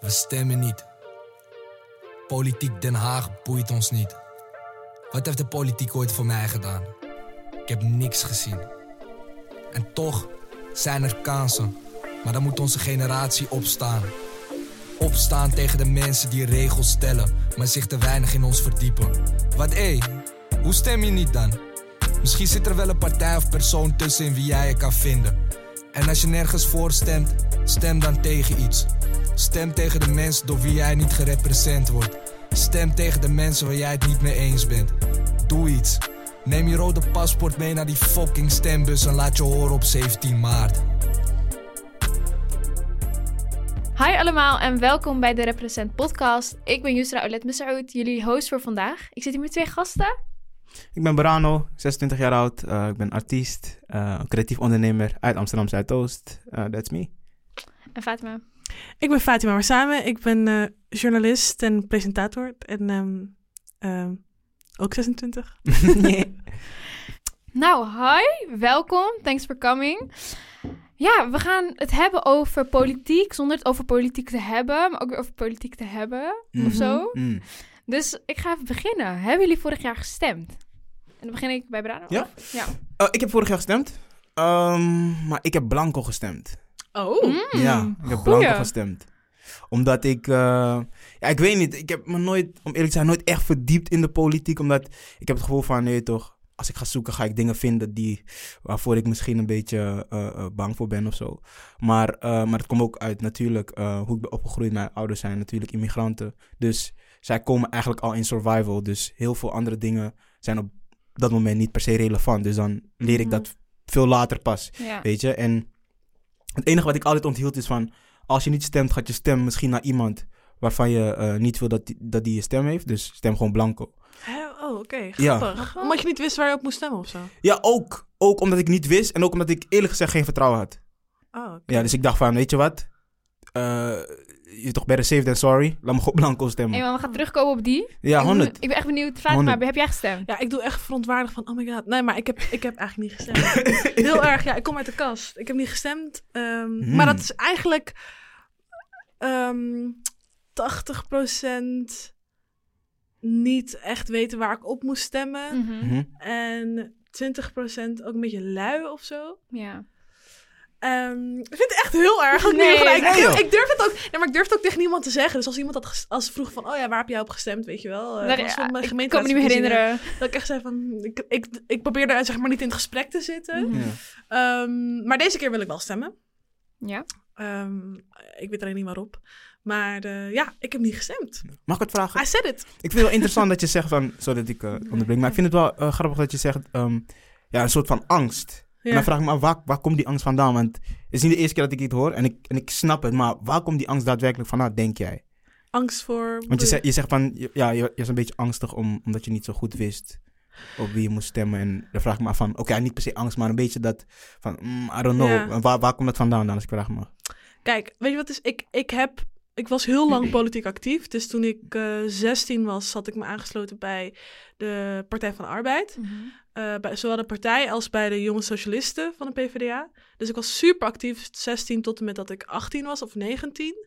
We stemmen niet. Politiek Den Haag boeit ons niet. Wat heeft de politiek ooit voor mij gedaan? Ik heb niks gezien. En toch zijn er kansen. Maar dan moet onze generatie opstaan. Opstaan tegen de mensen die regels stellen, maar zich te weinig in ons verdiepen. Wat hé, hoe stem je niet dan? Misschien zit er wel een partij of persoon tussen in wie jij je kan vinden. En als je nergens voor stemt, stem dan tegen iets. Stem tegen de mensen door wie jij niet gerepresenteerd wordt. Stem tegen de mensen waar jij het niet mee eens bent. Doe iets. Neem je rode paspoort mee naar die fucking stembus en laat je horen op 17 maart. Hi allemaal en welkom bij de Represent podcast. Ik ben Yusra Olet Messaoud, jullie host voor vandaag. Ik zit hier met twee gasten. Ik ben Barano, 26 jaar oud. Uh, ik ben artiest, uh, creatief ondernemer uit Amsterdam Zuidoost. Uh, that's me. En Fatima. Ik ben Fatima Marsame. Ik ben journalist en presentator. En um, ook 26. nee. Nou, hi, welkom. Thanks for coming. Ja, we gaan het hebben over politiek, zonder het over politiek te hebben, maar ook weer over politiek te hebben, of Mhm, zo. mm. Dus ik ga even beginnen. Hebben jullie vorig jaar gestemd? En dan begin ik bij Brano. Ja? Ja. Uh, ik heb vorig jaar gestemd, um, maar ik heb blanco gestemd. Oh. Mm, ja, ik heb goeie. blanco gestemd. Omdat ik, uh, ja, ik weet niet, ik heb me nooit, om eerlijk te zijn, nooit echt verdiept in de politiek. Omdat ik heb het gevoel van, nee toch, als ik ga zoeken, ga ik dingen vinden die, waarvoor ik misschien een beetje uh, uh, bang voor ben of zo. Maar, uh, maar het komt ook uit natuurlijk uh, hoe ik ben opgegroeid. Mijn ouders zijn natuurlijk immigranten. Dus zij komen eigenlijk al in survival. Dus heel veel andere dingen zijn op dat moment niet per se relevant. Dus dan leer ik Mhm. dat veel later pas. Ja. Weet je? En het enige wat ik altijd onthield is van... Als je niet stemt, gaat je stem misschien naar iemand... waarvan je uh, niet wil dat die, dat die je stem heeft. Dus stem gewoon blanco. Oh, oké. Ja. Grappig. Omdat je niet wist waar je op moest stemmen of zo. Ja, ook. Ook omdat ik niet wist. En ook omdat ik eerlijk gezegd geen vertrouwen had. Oh, oké. Ja, dus ik dacht van, weet je wat? Uh, je toch better safe than sorry. Laat me gewoon blanco stemmen. Hey, maar we gaan terugkomen op die. Ja, Ik 100. ben, ik ben echt benieuwd. Fatima, 100. heb jij gestemd? Ja, ik doe echt verontwaardigd van, oh my god. Nee, maar ik heb, ik heb eigenlijk niet gestemd. Heel erg, ja. Ik kom uit de kast. Ik heb niet gestemd. ehm, Hmm. Maar dat is eigenlijk ehm 80% niet echt weten waar ik op moest stemmen. Mhm. Mhm. En 20% ook een beetje lui of zo. Ja. Ehm, ik vind het echt heel erg. Nee, gelijk. nee, ik, durf het ook. Nee, maar ik durf het ook tegen niemand te zeggen. Dus als iemand dat ges- als ze vroeg van, oh ja, waar heb jij op gestemd, weet je wel? Eh, van mijn ik kan me niet meer herinneren. Dat ik echt zei van, ik, ik, ik probeerde zeg maar niet in het gesprek te zitten. Mhm. Ja. Ehm, maar deze keer wil ik wel stemmen. Ja. Ehm, ik weet alleen niet waarop. Maar eh, ja, ik heb niet gestemd. Mag ik het vragen? I said it. Ik vind het wel interessant dat je zegt van... Sorry dat ik uh, onderbreng. Maar ik vind het wel uh, grappig dat je zegt... Um, ja, een soort van angst. Ja. En dan vraag ik me af, waar, waar komt die angst vandaan? Want het is niet de eerste keer dat ik dit hoor. En ik, en ik snap het. Maar waar komt die angst daadwerkelijk vandaan, denk jij? Angst voor... Want je, zegt, je zegt van... Ja, je, je was een beetje angstig om, omdat je niet zo goed wist... op wie je moest stemmen. En dan vraag ik me af van... Oké, okay, niet per se angst, maar een beetje dat... Van, mm, I don't know. Ja. Waar, waar komt dat vandaan dan, als ik vraag me? Kijk, weet je wat is? Ik, ik heb... Ik was heel lang politiek actief. Dus toen ik uh, 16 was, had ik me aangesloten bij de Partij van de Arbeid. Mhm. Uh, bij zowel de partij als bij de jonge socialisten van de PvdA. Dus ik was super actief, 16 tot en met dat ik 18 was of 19.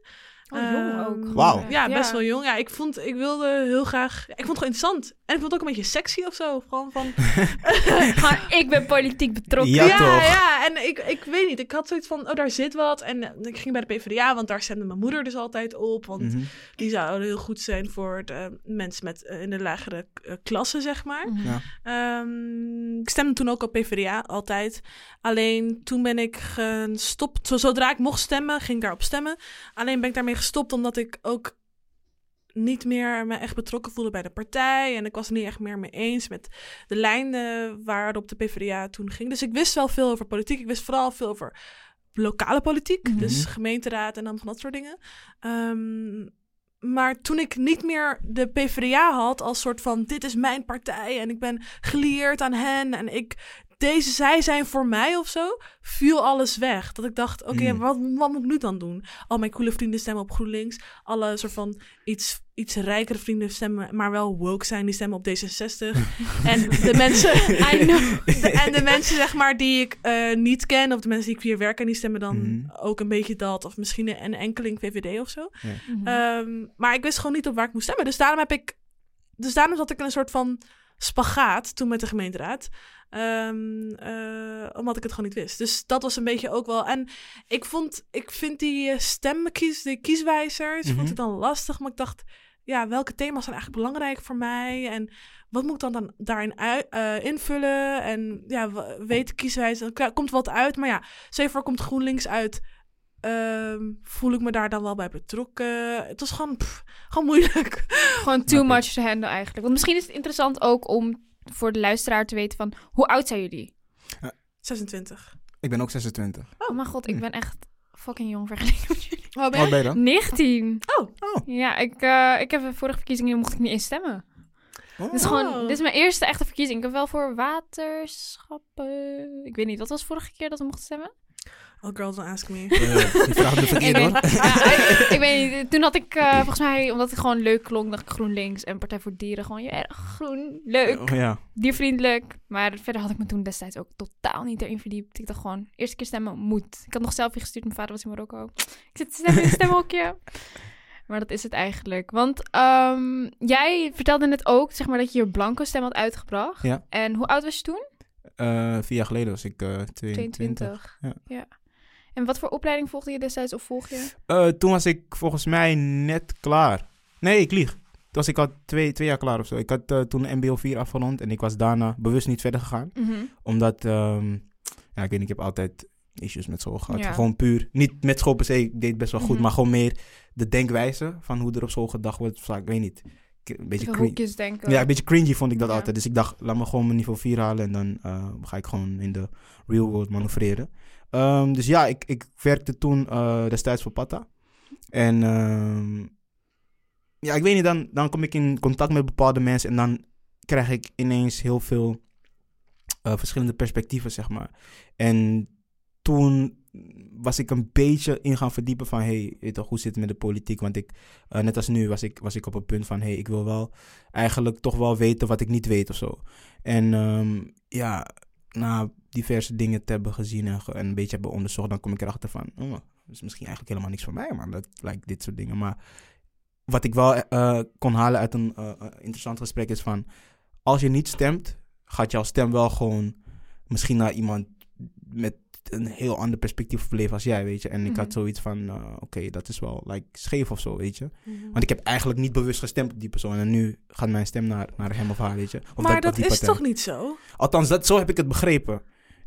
Oh, jong ook. Ehm, Wauw. Ja, best wel jong. Ja, ik vond, ik wilde heel graag... Ik vond het gewoon interessant. En ik vond het ook een beetje sexy of zo. Gewoon van... Gewoon, ik ben politiek betrokken. Ja, ja, toch? ja, en ik, ik weet niet. Ik had zoiets van, oh, daar zit wat. En uh, ik ging bij de PvdA, want daar stemde mijn moeder dus altijd op. Want Mm -hmm. die zouden heel goed zijn voor de mensen met, uh, in de lagere uh, klasse, zeg maar. Mhm. Ja. Um, ik stemde toen ook op PvdA, altijd. Alleen toen ben ik gestopt. Zodra ik mocht stemmen, ging ik daarop stemmen. Alleen ben ik daarmee gestopt omdat ik ook niet meer me echt betrokken voelde bij de partij. En ik was het niet echt meer mee eens met de lijnen waarop de PvdA toen ging. Dus ik wist wel veel over politiek. Ik wist vooral veel over lokale politiek. Mhm. Dus gemeenteraad en dan van dat soort dingen. Um, maar toen ik niet meer de PvdA had als soort van... dit is mijn partij en ik ben gelieerd aan hen... en ik deze zij zijn voor mij of zo, viel alles weg. Dat ik dacht, oké, Mm. wat, wat moet ik nu dan doen? Al mijn coole vrienden stemmen op GroenLinks. Alle soort van iets, iets rijkere vrienden stemmen, maar wel woke zijn, die stemmen op D66. en de mensen... I know. de- en de mensen, zeg maar, die ik eh, niet ken, of de mensen die ik via werk ken, die stemmen dan Mhm. ook een beetje dat. Of misschien een enkeling VVD of zo. Mhm. Ehm, maar ik wist gewoon niet op waar ik moest stemmen. Dus daarom heb ik. Dus daarom zat ik in een soort van spagaat toen met de gemeenteraad. Ehm, eh, omdat ik het gewoon niet wist. Dus dat was een beetje ook wel. En ik vond, ik vind die eh, stemkies, die kieswijzers, Mhm. vond ik dan lastig. Maar ik dacht, ja, welke thema's zijn eigenlijk belangrijk voor mij? En wat moet ik dan, dan daarin ui- eh, invullen? En ja, weet de kieswijzer, er komt wat uit. Maar ja, stel je voor, komt GroenLinks uit. Ehm, voel ik me daar dan wel bij betrokken? Het was gewoon, pff, gewoon moeilijk. Gewoon too much to handle eigenlijk. Want misschien is het interessant ook om voor de luisteraar te weten van... Hoe oud zijn jullie? 26. Ik ben ook 26. Oh, mijn god, ik ben echt fucking jong vergeleken met jullie. Wat Wat ben je dan? 19. Oh. Oh. Ja, ik, eh, ik heb de vorige verkiezingen mocht ik niet instemmen. Oh. Dit is gewoon, Oh. dit is mijn eerste echte verkiezing. Ik heb wel voor waterschappen... Ik weet niet, wat was vorige keer dat we mochten stemmen? Oh, girl, don't ask me. Eh, doe ik ja, ik, weet niet. Toen had ik eh, volgens mij, omdat het gewoon leuk klonk, dacht ik GroenLinks en Partij voor Dieren. Gewoon, ja, groen, leuk, Oh, ja. diervriendelijk. Maar verder had ik me toen destijds ook totaal niet erin verdiept. Ik dacht gewoon, eerste keer stemmen moet. Ik had nog zelf gestuurd, mijn vader was in Marokko. Ik zit te stemmen in het stemhokje. Maar dat is het eigenlijk. Want ehm, jij vertelde net ook, zeg maar, dat je je blanco stem had uitgebracht. Ja. En hoe oud was je toen? Eh, vier jaar geleden was ik eh 22. 22. ja. ja. En wat voor opleiding volgde je destijds of volg je? Eh, toen was ik volgens mij net klaar. Nee, ik lieg. Toen was ik al twee, twee jaar klaar of zo. Ik had eh, toen MBO 4 afgerond en ik was daarna bewust niet verder gegaan. Mhm. Omdat, ehm, ja, ik weet niet, ik heb altijd issues met school gehad. Ja. Gewoon puur, niet met school per se, ik deed best wel goed, Mhm. maar gewoon meer de denkwijze van hoe er op school gedacht wordt. Vaak, ik weet niet, een beetje hoekjes denken. Ja, een beetje cringy vond ik dat Ja. altijd. Dus ik dacht, laat me gewoon mijn niveau 4 halen en dan eh, ga ik gewoon in de real world manoeuvreren. Ehm, dus ja, ik, ik werkte toen eh, destijds voor Pata. En ehm, ja, ik weet niet, dan, dan kom ik in contact met bepaalde mensen en dan krijg ik ineens heel veel eh, verschillende perspectieven, zeg maar. En toen was ik een beetje in gaan verdiepen van, hey, hoe zit het met de politiek? Want ik, eh, net als nu, was ik, was ik op een punt van, hey, ik wil wel eigenlijk toch wel weten wat ik niet weet of zo. En ehm, ja, na diverse dingen te hebben gezien en, ge- en een beetje hebben onderzocht, dan kom ik erachter van, oh, dat is misschien eigenlijk helemaal niks voor mij, maar dat lijkt dit soort dingen. Maar wat ik wel eh, kon halen uit een eh, eh, interessant gesprek is van, als je niet stemt, gaat jouw stem wel gewoon misschien naar iemand met een heel ander perspectief op leven als jij, weet je. En ik Mhm. had zoiets van, eh, oké, dat is wel like, scheef of zo, weet je. Mhm. Want ik heb eigenlijk niet bewust gestemd op die persoon. En nu gaat mijn stem naar, naar hem of haar, weet je. Of maar dat die is partij. toch niet zo? Althans, dat, zo heb ik het begrepen.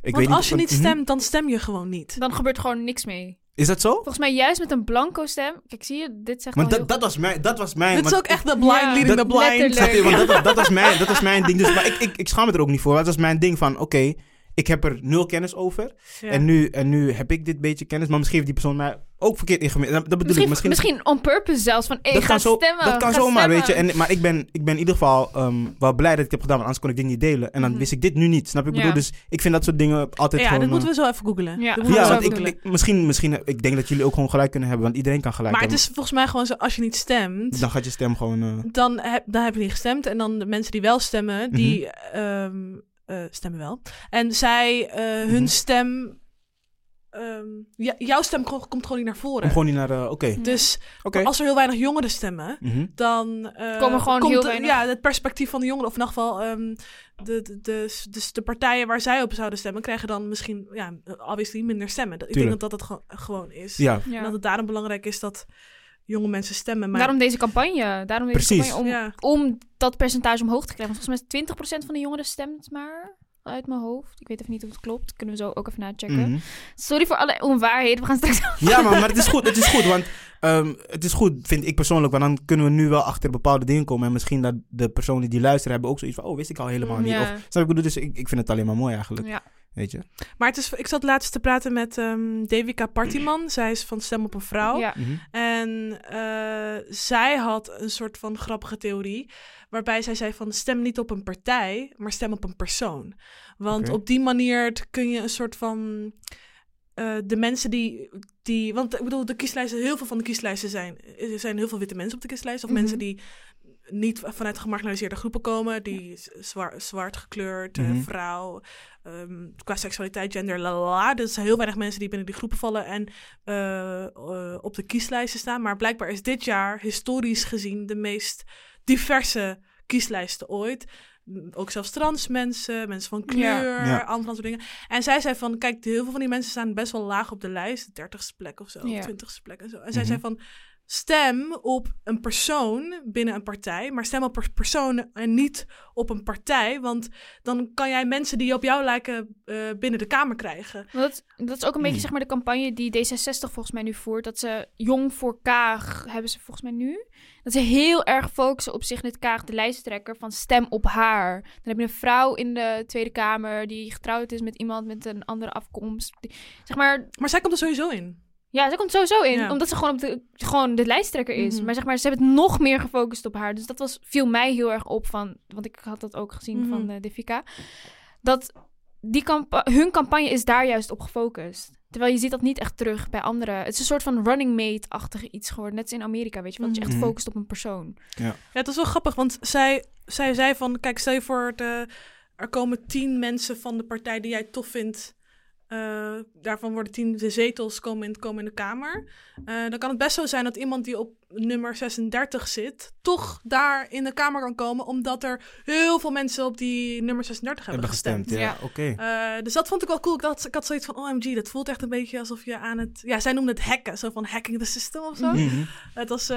Ik Want weet niet, als je niet mhm. stemt, dan stem je gewoon niet. Dan gebeurt gewoon niks mee. Is dat zo? Volgens mij juist met een blanco stem. Kijk, zie je, dit zegt al dat, dat, was mijn, dat was mijn... Dit is ook echt de blind Ja, leading dat- the blind. letterlijk. Snap je? Want dat, dat, was mijn, dat was mijn ding. Dus, maar ik, ik, ik schaam me er ook niet voor. Dat was mijn ding van, oké, ik heb er nul kennis over. Ja. En, nu, en nu heb ik dit beetje kennis. Maar misschien heeft die persoon mij ook verkeerd ingemeten. Dat dat bedoel Misschien, ik. Misschien, misschien on purpose zelfs. Van, hey, dat ga kan, zo, stemmen. dat kan ga zomaar, stemmen. weet je. En, maar ik ben, ik ben in ieder geval ehm, wel blij dat ik het heb gedaan. Want anders kon ik dit niet delen. En dan Mhm. wist ik dit nu niet. Snap je? Ik bedoel, Ja. dus ik vind dat soort dingen altijd ja, gewoon... dat eh, moeten we zo even googlen. Ja. Dat moeten we Ja, zo want even ik, misschien, misschien, ik denk dat jullie ook gewoon gelijk kunnen hebben, want iedereen kan gelijk Maar het hebben. is volgens mij gewoon zo, als je niet stemt, Dan gaat je stem gewoon... eh, dan, heb, dan heb je niet gestemd. En dan de mensen die wel stemmen, die Mhm. ehm, eh, stemmen wel. En zij, eh, hun Mhm. stem, ehm, ja, jouw stem ko- komt gewoon niet naar voren. om gewoon niet naar de... Oké, Dus als er heel weinig jongeren stemmen, Mhm. dan eh, Komen gewoon komt heel de- weinig- Ja, het perspectief van de jongeren, of in ieder geval ehm, de, de, de, dus de partijen waar zij op zouden stemmen, krijgen dan misschien, ja, obviously minder stemmen. Ik denk dat dat het gewoon, gewoon is. Ja, Ja. En dat het daarom belangrijk is dat jonge mensen stemmen. Maar Daarom deze campagne. Daarom deze Precies. campagne om, ja. om dat percentage omhoog te krijgen. Want volgens mij is 20% van de jongeren stemt maar uit mijn hoofd. Ik weet even niet of het klopt. Kunnen we zo ook even nachecken. mhm. Sorry voor alle onwaarheden. We gaan straks... ja maar, maar het is goed, het is goed, want ehm, het is goed, vind ik persoonlijk, want dan kunnen we nu wel achter bepaalde dingen komen en misschien dat de personen die luisteren hebben ook zoiets van, oh, wist ik al helemaal niet. Ja. Of, snap ik bedoel? Dus ik, ik vind het alleen maar mooi eigenlijk, Ja. Weet je. Maar het is, ik zat laatst te praten met ehm Devika Partiman. Zij is van Stem op een Vrouw. Ja. Mhm. En En eh, zij had een soort van grappige theorie. Waarbij zij zei van stem niet op een partij, maar stem op een persoon. Want op die manier kun je een soort van. eh, de mensen die, die. Want ik bedoel, de kieslijsten, heel veel van de kieslijsten zijn. Er zijn heel veel witte mensen op de kieslijst. Of Mhm. mensen die niet vanuit gemarginaliseerde groepen komen. Die zwaar, zwart gekleurd, eh, Mhm. vrouw, ehm, qua seksualiteit, gender, la la. Dus er zijn heel weinig mensen die binnen die groepen vallen en eh, eh, op de kieslijsten staan. Maar blijkbaar is dit jaar historisch gezien de meest diverse kieslijsten ooit. Ook zelfs trans mensen, mensen van kleur, Ja. dat soort dingen. En zij zei van, kijk, heel veel van die mensen staan best wel laag op de lijst. 30ste plek of zo, Ja. 20ste plek en zo. En zij Mhm. zei van, stem op een persoon binnen een partij, maar stem op een persoon en niet op een partij. Want dan kan jij mensen die op jou lijken eh, binnen de Kamer krijgen. Dat, dat is ook een beetje Hmm. zeg maar de campagne die D66 volgens mij nu voert. Dat ze jong voor Kaag hebben ze volgens mij nu. Dat ze heel erg focussen op Sigrid Kaag, de lijsttrekker, van stem op haar. Dan heb je een vrouw in de Tweede Kamer die getrouwd is met iemand met een andere afkomst. Die- zeg maar, Maar zij komt er sowieso in. Ja, ze komt sowieso in, Ja. omdat ze gewoon, op de, gewoon de lijsttrekker is. Mhm. Maar zeg maar, ze hebben het nog meer gefocust op haar. Dus dat was, viel mij heel erg op van, want ik had dat ook gezien Mhm. van de Devika. Dat die campa- hun campagne is daar juist op gefocust. Terwijl je ziet dat niet echt terug bij anderen. Het is een soort van running mate-achtig iets geworden. Net als in Amerika, weet je. Dat je echt Mhm. focust op een persoon. Ja, het is wel grappig, want zij, zij zei van... Kijk, stel je voor, de, er komen tien mensen van de partij die jij tof vindt. Eh, daarvan worden tien de zetels komen in, komen in de Kamer. Eh, dan kan het best zo zijn dat iemand die op nummer 36 zit... toch daar in de Kamer kan komen... omdat er heel veel mensen op die nummer 36 hebben, Hebben gestemd, ja. Ja. Oké. Eh, dus dat vond ik wel cool. Ik had, ik had zoiets van, OMG, dat voelt echt een beetje alsof je aan het... Ja, zij noemde het hacken. Zo van hacking the system of zo. Mhm. Het was, eh,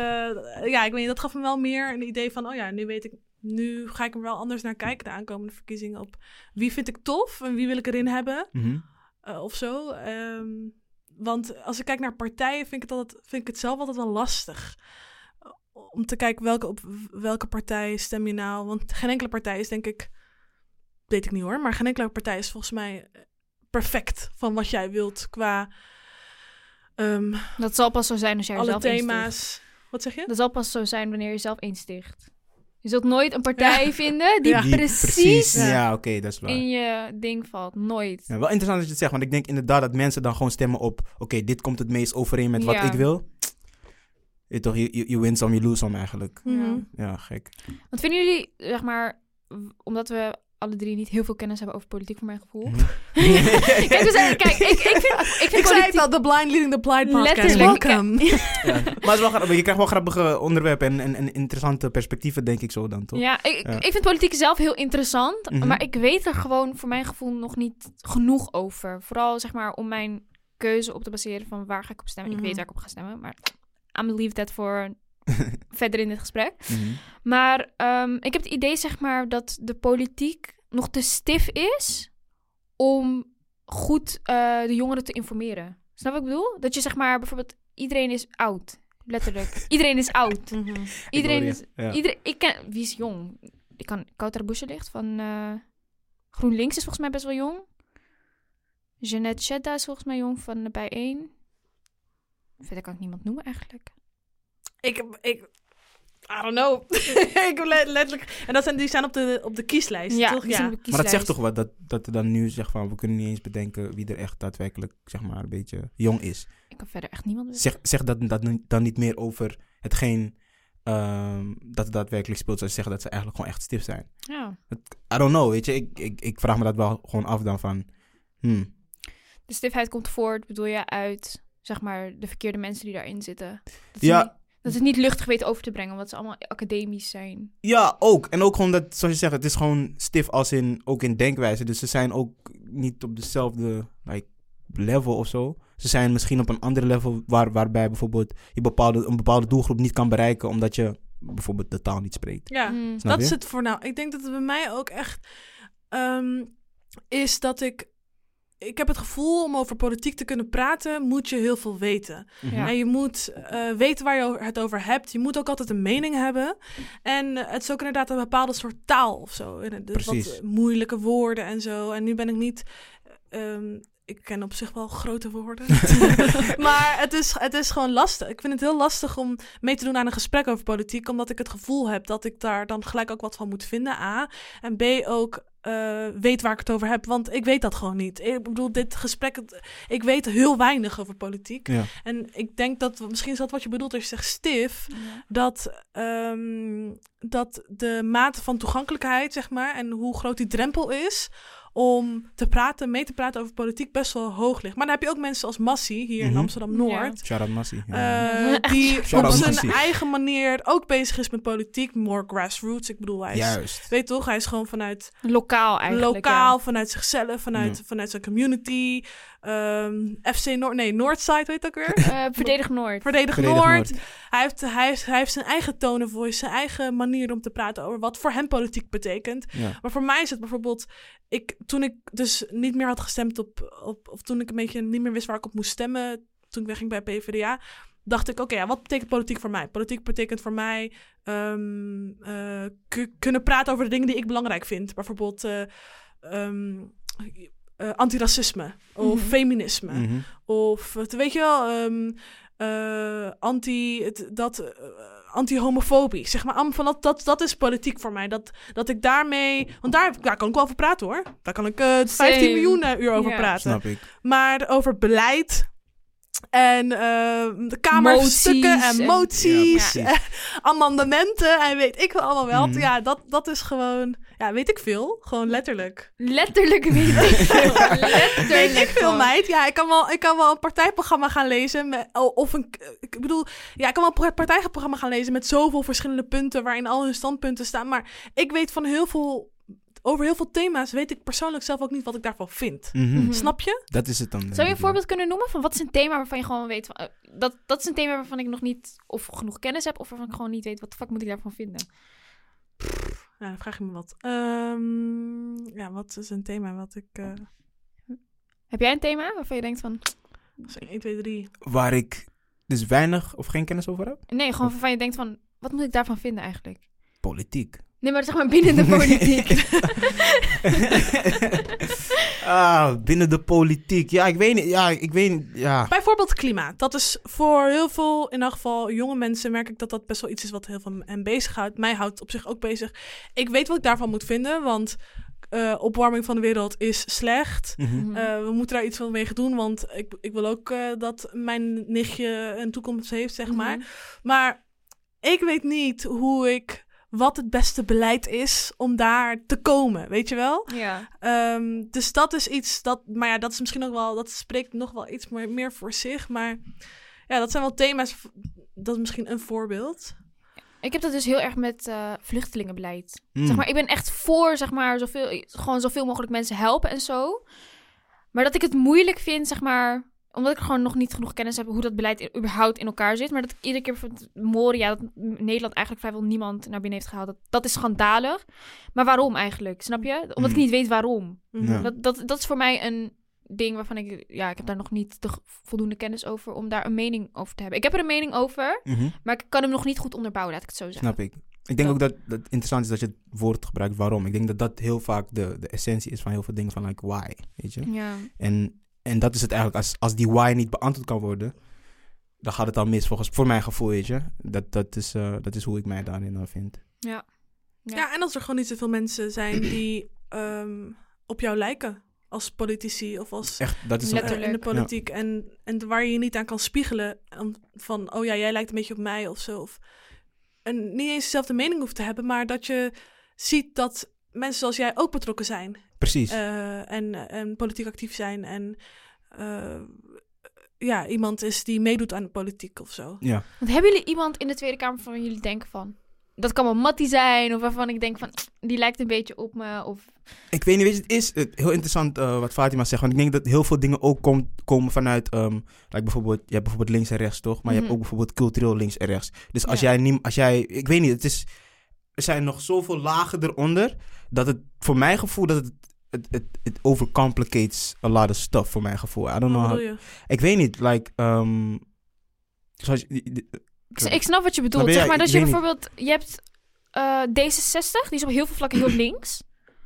ja, ik weet niet, dat gaf me wel meer een idee van, oh ja, nu weet ik, nu ga ik er wel anders naar kijken, de aankomende verkiezingen, op wie vind ik tof en wie wil ik erin hebben, Mhm. Eh, of zo. Ehm, want als ik kijk naar partijen, vind ik, het altijd, vind ik het zelf altijd wel lastig. Om te kijken welke, op welke partij stem je nou. Want geen enkele partij is, denk ik, weet ik niet hoor, maar geen enkele partij is volgens mij eh, perfect van wat jij wilt qua ehm, Dat zal pas zo zijn als jij alle jezelf insticht. thema's. Wat zeg je? Dat zal pas zo zijn wanneer je zelf insticht. Je zult nooit een partij Ja. vinden die Ja. Die precies Ja, Ja. oké, dat is waar. in je ding valt. Nooit. Ja, wel interessant dat je het zegt, want ik denk inderdaad dat mensen dan gewoon stemmen op... Oké, dit komt het meest overeen met wat Ja. ik wil. Je, toch, je, win some, je lose some eigenlijk. Ja, gek. Wat vinden jullie, zeg maar, omdat we alle drie niet heel veel kennis hebben over politiek, voor mijn gevoel. Mhm. kijk, we zijn, kijk, ik, ik vind, ik vind Ik zei het politiek... al, The Blind Leading the Blind podcast. Ja. Maar het is wel grappig, je krijgt wel grappige onderwerpen en, en, en interessante perspectieven, denk ik zo dan, toch? Ja, ik, Ja. ik vind politiek zelf heel interessant, Mhm. maar ik weet er gewoon voor mijn gevoel nog niet genoeg over. Vooral, zeg maar, om mijn keuze op te baseren van waar ga ik op stemmen. Mhm. Ik weet waar ik op ga stemmen, maar I'm leave that voor verder in dit gesprek. Mhm. Maar ehm, ik heb het idee, zeg maar, dat de politiek nog te stif is om goed eh, de jongeren te informeren. Snap wat ik bedoel? Dat je, zeg maar, bijvoorbeeld, iedereen is oud. Letterlijk. iedereen is oud. Mhm. Iedereen is... Ja. Iedereen, ik ken... Wie is jong? Ik kan... Kouter Boeselicht van eh, GroenLinks is volgens mij best wel jong. Jeanette Chedda is volgens mij jong van de Bijeen. Verder kan ik niemand noemen eigenlijk. Ik, ik, I don't know. ik le- letterlijk. En dat zijn, die staan op de, op de kieslijst, Ja, toch? Ja. zijn op de Maar dat zegt kieslijst. toch wat, dat, dat er dan nu zegt van, we kunnen niet eens bedenken wie er echt daadwerkelijk, zeg maar, een beetje jong is. Ik kan verder echt niemand weten. Zeg, zeg dat, dat dan niet meer over hetgeen ehm, dat er daadwerkelijk speelt, zoals zeggen dat ze eigenlijk gewoon echt stif zijn. Ja. I don't know, weet je, ik, ik, ik vraag me dat wel gewoon af dan van, hmm, De stifheid komt voort, bedoel je, uit zeg maar de verkeerde mensen die daarin zitten. Dat Ja. Dat ze het niet luchtig weten over te brengen, omdat ze allemaal academisch zijn. Ja, ook. En ook gewoon dat, zoals je zegt, het is gewoon stif als in, ook in denkwijze. Dus ze zijn ook niet op dezelfde like, level of zo. Ze zijn misschien op een ander level waar, waarbij bijvoorbeeld je bepaalde, een bepaalde doelgroep niet kan bereiken omdat je bijvoorbeeld de taal niet spreekt. Ja. Snap dat je? is het voor nou. Ik denk dat het bij mij ook echt ehm, is dat ik... Ik heb het gevoel om over politiek te kunnen praten, moet je heel veel weten. Ja. En je moet eh, weten waar je het over hebt. Je moet ook altijd een mening hebben. En het is ook inderdaad een bepaalde soort taal of zo. Dus. Wat moeilijke woorden en zo. En nu ben ik niet... ehm, ik ken op zich wel grote woorden. maar het is, het is gewoon lastig. Ik vind het heel lastig om mee te doen aan een gesprek over politiek. Omdat ik het gevoel heb dat ik daar dan gelijk ook wat van moet vinden. A. En B ook eh, weet waar ik het over heb. Want ik weet dat gewoon niet. Ik bedoel, dit gesprek, ik weet heel weinig over politiek. Ja. En ik denk dat, misschien is dat wat je bedoelt als je zegt stif, dat, ehm, dat de mate van toegankelijkheid, zeg maar, en hoe groot die drempel is om te praten, mee te praten over politiek, best wel hoog ligt. Maar dan heb je ook mensen als Massie hier in Mhm. Amsterdam-Noord. Shout-out Massie. Ja. eh, die Shout op zijn Massie. eigen manier ook bezig is met politiek, more grassroots. Ik bedoel, hij is, Juist. weet toch, hij is gewoon vanuit Lokaal eigenlijk. lokaal, vanuit zichzelf, vanuit, Ja. vanuit zijn community. Ehm, FC Noord, nee, Noordside, weet ook weer? Eh, Verdedig Noord. Verdedig, Verdedig Noord. Noord. Hij, heeft, hij, heeft, hij heeft zijn eigen tone of voice, zijn eigen manier om te praten over wat voor hem politiek betekent. Ja. Maar voor mij is het bijvoorbeeld, ik, toen ik dus niet meer had gestemd op, op, of toen ik een beetje niet meer wist waar ik op moest stemmen, toen ik wegging bij PvdA, dacht ik, oké, ja, wat betekent politiek voor mij? Politiek betekent voor mij ehm, eh, ku- kunnen praten over de dingen die ik belangrijk vind. Bijvoorbeeld eh, ehm, eh, antiracisme of Mhm. feminisme. Mhm. Of, het, weet je wel, ehm, eh, anti, het, dat, eh, anti-homofobie. Zeg maar, van dat, dat, dat is politiek voor mij. Dat, dat ik daarmee... Want daar, daar kan ik wel over praten, hoor. Daar kan ik eh 15 Same. miljoen eh, uur over Ja. praten. Snap ik. Maar over beleid... En eh, de kamerstukken Moties en en- moties, Ja, en amendementen en weet ik wel allemaal wel. Mhm. Ja, dat, dat is gewoon, ja, weet ik veel. Gewoon letterlijk. Letterlijk weet ik veel. Letterlijk. Weet ik veel, gewoon. meid. Ja, ik kan wel, ik kan wel een partijprogramma gaan lezen. Met, of een, ik bedoel, ja, ik kan wel een partijprogramma gaan lezen met zoveel verschillende punten waarin al hun standpunten staan. Maar ik weet van heel veel, over heel veel thema's weet ik persoonlijk zelf ook niet wat ik daarvan vind. Mhm. Mhm. Snap je? Dat is het dan. Zou je een voorbeeld kunnen noemen van wat is een thema waarvan je gewoon weet... Van, eh, dat, dat is een thema waarvan ik nog niet of genoeg kennis heb... of waarvan ik gewoon niet weet wat de fuck moet ik daarvan vinden. Ja, dan vraag je me wat. Ehm, ja, wat is een thema wat ik... eh Heb jij een thema waarvan je denkt van... zeg 1, 2, 3. ja. Waar ik dus weinig of geen kennis over heb? Nee, gewoon waarvan je denkt van... Wat moet ik daarvan vinden eigenlijk? Politiek. Nee, maar zeg maar binnen de politiek. ah, binnen de politiek. Ja, ik weet niet. Ja, ik weet niet. Ja. Bijvoorbeeld klimaat. Dat is voor heel veel, in elk geval jonge mensen, merk ik dat dat best wel iets is wat heel veel hen bezighoudt. Mij houdt op zich ook bezig. Ik weet wat ik daarvan moet vinden, want eh, opwarming van de wereld is slecht. Mhm. Eh, we moeten daar iets van mee gaan doen, want ik, ik wil ook eh, dat mijn nichtje een toekomst heeft, zeg maar. Mhm. Maar ik weet niet hoe ik, wat het beste beleid is om daar te komen, weet je wel? Ja. Ehm, dus dat is iets dat, maar ja, dat is misschien ook wel, dat spreekt nog wel iets meer, meer voor zich. Maar ja, dat zijn wel thema's, dat is misschien een voorbeeld. Ik heb dat dus heel erg met eh, vluchtelingenbeleid. Mm. Zeg maar, ik ben echt voor, zeg maar, zoveel, gewoon zoveel mogelijk mensen helpen en zo. Maar dat ik het moeilijk vind, zeg maar, omdat ik gewoon nog niet genoeg kennis heb hoe dat beleid überhaupt in elkaar zit. Maar dat ik iedere keer van Moria, dat Nederland eigenlijk vrijwel niemand naar binnen heeft gehaald. Dat, dat is schandalig. Maar waarom eigenlijk? Snap je? Omdat ik Mm. niet weet waarom. Ja. Dat, dat, dat is voor mij een ding waarvan ik, ja, ik heb daar nog niet de voldoende kennis over om daar een mening over te hebben. Ik heb er een mening over, Mhm. maar ik kan hem nog niet goed onderbouwen, laat ik het zo zeggen. Snap ik. Ik denk ook dat, dat het interessant is dat je het woord gebruikt waarom. Ik denk dat dat heel vaak de, de essentie is van heel veel dingen van like why, weet je. Ja. En, en dat is het eigenlijk. Als, als die why niet beantwoord kan worden, dan gaat het al mis volgens voor mijn gevoel, weet je. Dat, dat, is, eh, dat is hoe ik mij daarin dan vind. Ja. Ja. en als er gewoon niet zoveel mensen zijn die ehm, op jou lijken als politici of als Echt, dat is eh, een, Letterlijk. in de politiek. En, en waar je je niet aan kan spiegelen van, oh ja, jij lijkt een beetje op mij of zo. Of, en niet eens dezelfde mening hoeft te hebben, maar dat je ziet dat mensen zoals jij ook betrokken zijn. precies. eh, en, en politiek actief zijn. En eh, ja, iemand is die meedoet aan de politiek of zo. ja. Want hebben jullie iemand in de Tweede Kamer waarvan jullie denken van... Dat kan wel Mattie zijn, of waarvan ik denk van... Die lijkt een beetje op me, of... Ik weet niet, weet je, het is heel interessant eh, wat Fatima zegt. Want ik denk dat heel veel dingen ook kom- komen vanuit... ehm, like bijvoorbeeld, je hebt bijvoorbeeld links en rechts, toch? Maar je Mhm. hebt ook bijvoorbeeld cultureel links en rechts. Dus als, Ja. jij niet, als jij... Ik weet niet, het is... Er zijn nog zoveel lagen eronder... dat het voor mijn gevoel... dat het het, het, het overcomplicates a lot of stuff voor mijn gevoel. I don't know how-? Ik weet niet, like... ehm, zoals, die- Ik, ik snap wat je bedoelt. Zeg maar dat je niet. bijvoorbeeld... Je hebt eh, D66, die is op heel veel vlakken heel links.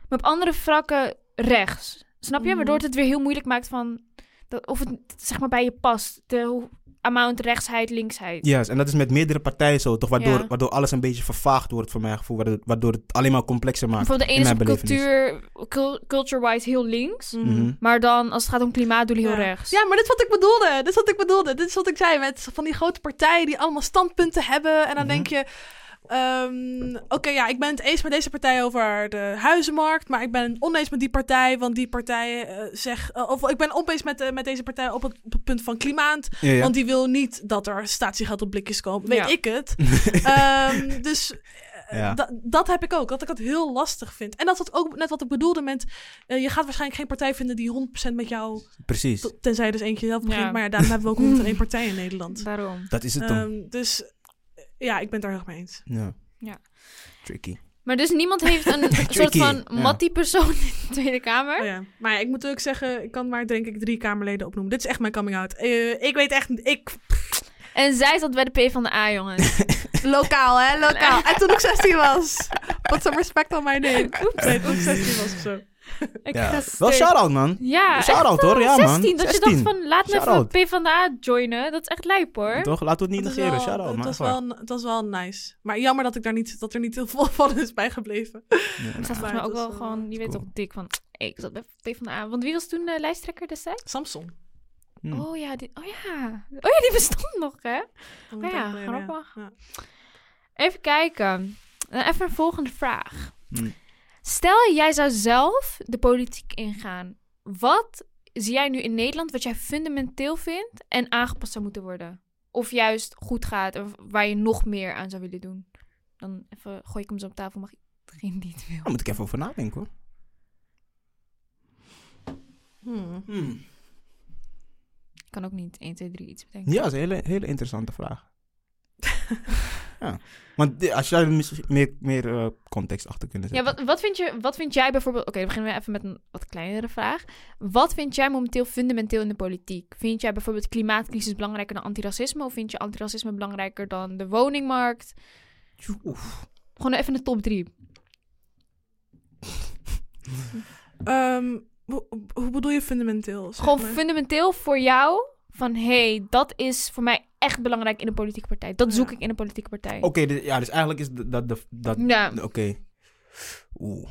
Maar op andere vlakken rechts. Snap je? Mhm. Waardoor het het weer heel moeilijk maakt van... Dat, of het zeg maar bij je past. De hoe- amount rechtsheid, linksheid. Yes, en dat is met meerdere partijen zo, toch? Waardoor, Ja. waardoor alles een beetje vervaagd wordt, voor mijn gevoel. Waardoor, waardoor het alleen maar complexer maakt. Bijvoorbeeld de ene is cultuur, cul- culture-wise heel links. Mhm. Maar dan als het gaat om klimaatdoelen heel Ja. rechts. Ja, maar dit is wat ik bedoelde. Dit is wat ik bedoelde. Dit is wat ik zei met van die grote partijen die allemaal standpunten hebben. En dan Mhm. denk je, ehm, oké, ja, ik ben het eens met deze partij over de huizenmarkt, maar ik ben oneens met die partij, want die partij eh zegt, eh, of ik ben oneens met, eh, met deze partij op het, op het punt van klimaat, Ja, ja. want die wil niet dat er statiegeld op blikjes komt. Weet Ja. ik het. Ehm, dus Ja. da- dat heb ik ook, dat ik het heel lastig vind. En dat is ook net wat ik bedoelde met, je gaat waarschijnlijk geen partij vinden die 100% met jou Precies. Tenzij je dus eentje zelf begint. Ja. Maar ja, daarom hebben we ook 101 partijen in Nederland. Daarom. Dat is het dan. Ehm, dus ja, ik ben het daar heel erg mee eens. ja. Ja. Tricky. Maar dus niemand heeft een soort van ja. Mattie-persoon in de Tweede Kamer. Oh ja. Maar ja, ik moet ook zeggen, ik kan maar denk ik drie Kamerleden opnoemen. Dit is echt mijn coming out. Eh, ik weet echt niet. Ik, En zij zat bij de P van de A, jongens. lokaal, hè? Lokaal. En toen ik 16 was. Put some respect on my name. Oeps. Nee, toen ik 16 was of zo. Ik Ja. Wel shout-out, man. Ja, Shout-out, hoor. Ja, man. 16, dat je 16. dacht van, laat me even P van de A joinen. Dat is echt lijp, hoor. Toch? Laten we het niet was negeren. Shout-out, het man. was, Echt waar. wel, het was wel nice. Maar jammer dat, ik daar niet, dat er niet heel veel van is bijgebleven. Ja, Ik zat nou, volgens mij ook was wel gewoon, je weet toch, dik van... hey, ik zat bij P van de A. Want wie was toen de lijsttrekker destijds? Samsung. hm. Oh ja, die, oh ja. Oh ja, die bestond nog, hè? Ja, grappig. Ja. Even kijken. Dan even een volgende vraag. Hm. Stel, jij zou zelf de politiek ingaan. Wat zie jij nu in Nederland wat jij fundamenteel vindt en aangepast zou moeten worden? Of juist goed gaat of waar je nog meer aan zou willen doen? Dan even gooi ik hem zo op tafel, mag degene die het wil. Daar moet ik even over nadenken, hoor. Hmm. Hmm. Ik kan ook niet 1, 2, 3 iets bedenken. Ja, dat is een hele, hele interessante vraag. ja. Want als jij er misschien meer, meer eh, context achter kunnen Ja, zetten. wat, wat, vind je, wat vind jij bijvoorbeeld... Oké, dan beginnen we even met een wat kleinere vraag. Wat vind jij momenteel fundamenteel in de politiek? Vind jij bijvoorbeeld klimaatcrisis belangrijker dan antiracisme? Of vind je antiracisme belangrijker dan de woningmarkt? Oef. Gewoon even de top drie. Ehm, hoe, bedoel je fundamenteel? Gewoon maar? fundamenteel voor jou van... hé, hey, dat is voor mij echt belangrijk in een politieke partij. Dat zoek Ja. ik in een politieke partij. Oké, dit- ja, dus eigenlijk is dat... dat, dat Ja. Oké. Oeh.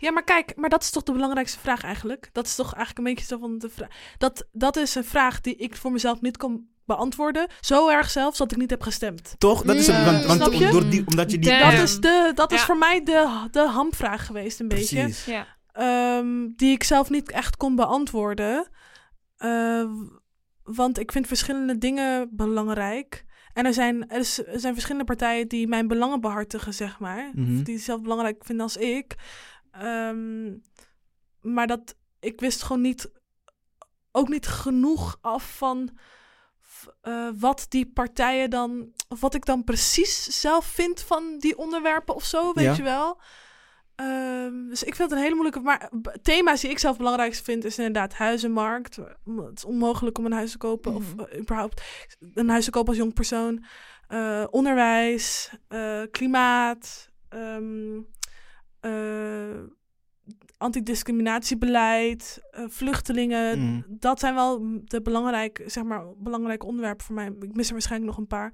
Ja, maar kijk, maar dat is toch de belangrijkste vraag eigenlijk? Dat is toch eigenlijk een beetje zo van de vraag. Dat, dat is een vraag die ik voor mezelf niet kon beantwoorden. Zo erg zelfs dat ik niet heb gestemd. Toch? Dat is. Mm, Want, want snap je? door die, omdat je die... Damn. Dat is, de, dat is Ja. voor mij de, de hamvraag geweest, een beetje. Precies. Ja. Ehm, die ik zelf niet echt kon beantwoorden. Eh, want ik vind verschillende dingen belangrijk. En er zijn, er, zijn verschillende partijen die mijn belangen behartigen, zeg maar. Of die zelf belangrijk vinden als ik. Ehm, maar dat, ik wist gewoon niet, ook niet genoeg af van eh, wat die partijen dan, of wat ik dan precies zelf vind van die onderwerpen of zo, weet Ja. je wel. Ehm, dus ik vind het een hele moeilijke. Maar thema's die ik zelf belangrijk vind, is inderdaad huizenmarkt. Het is onmogelijk om een huis te kopen. Of Mhm. eh, überhaupt een huis te kopen als jong persoon. Eh, onderwijs, eh, klimaat, eh, antidiscriminatiebeleid, vluchtelingen. Mm. Dat zijn wel de belangrijke, zeg maar, belangrijke onderwerpen voor mij. Ik mis er waarschijnlijk nog een paar.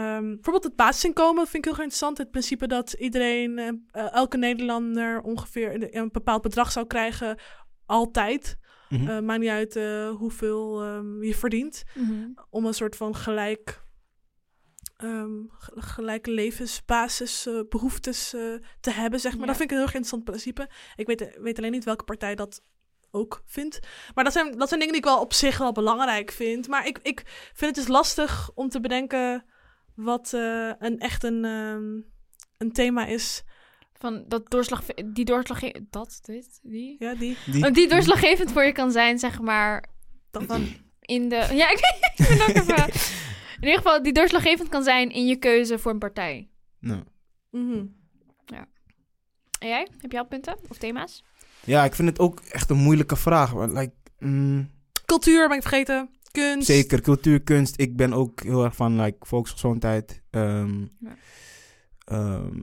Ehm, bijvoorbeeld het basisinkomen vind ik heel erg interessant. Het principe dat iedereen, eh, eh, elke Nederlander ongeveer een, een bepaald bedrag zou krijgen, altijd. Mhm. Eh, maakt niet uit eh, hoeveel ehm, je verdient. Mhm. Om een soort van gelijk, ehm, ge- gelijke levensbasisbehoeftes eh, te hebben, zeg maar. Ja. Dat vind ik een heel erg interessant principe. Ik weet, weet alleen niet welke partij dat ook vindt. Maar dat zijn, dat zijn dingen die ik wel op zich wel belangrijk vind. Maar ik, ik vind het dus lastig om te bedenken wat eh, een echt een, ehm, een thema is. Van dat doorslag... Die doorslag... Dat, dit, die... Ja, die. Die- Oh, die doorslaggevend voor je kan zijn, zeg maar, Dat van in de... Ja, ik, ik ben ook even... In ieder geval, die doorslaggevend kan zijn in je keuze voor een partij. Nou. Mhm. En jij? Heb jij al punten of thema's? Ja, ik vind het ook echt een moeilijke vraag. want, Like, mm, Cultuur ben ik vergeten. Kunst. zeker, cultuur, kunst. Ik ben ook heel erg van like, volksgezondheid. ehm, Ja. ehm,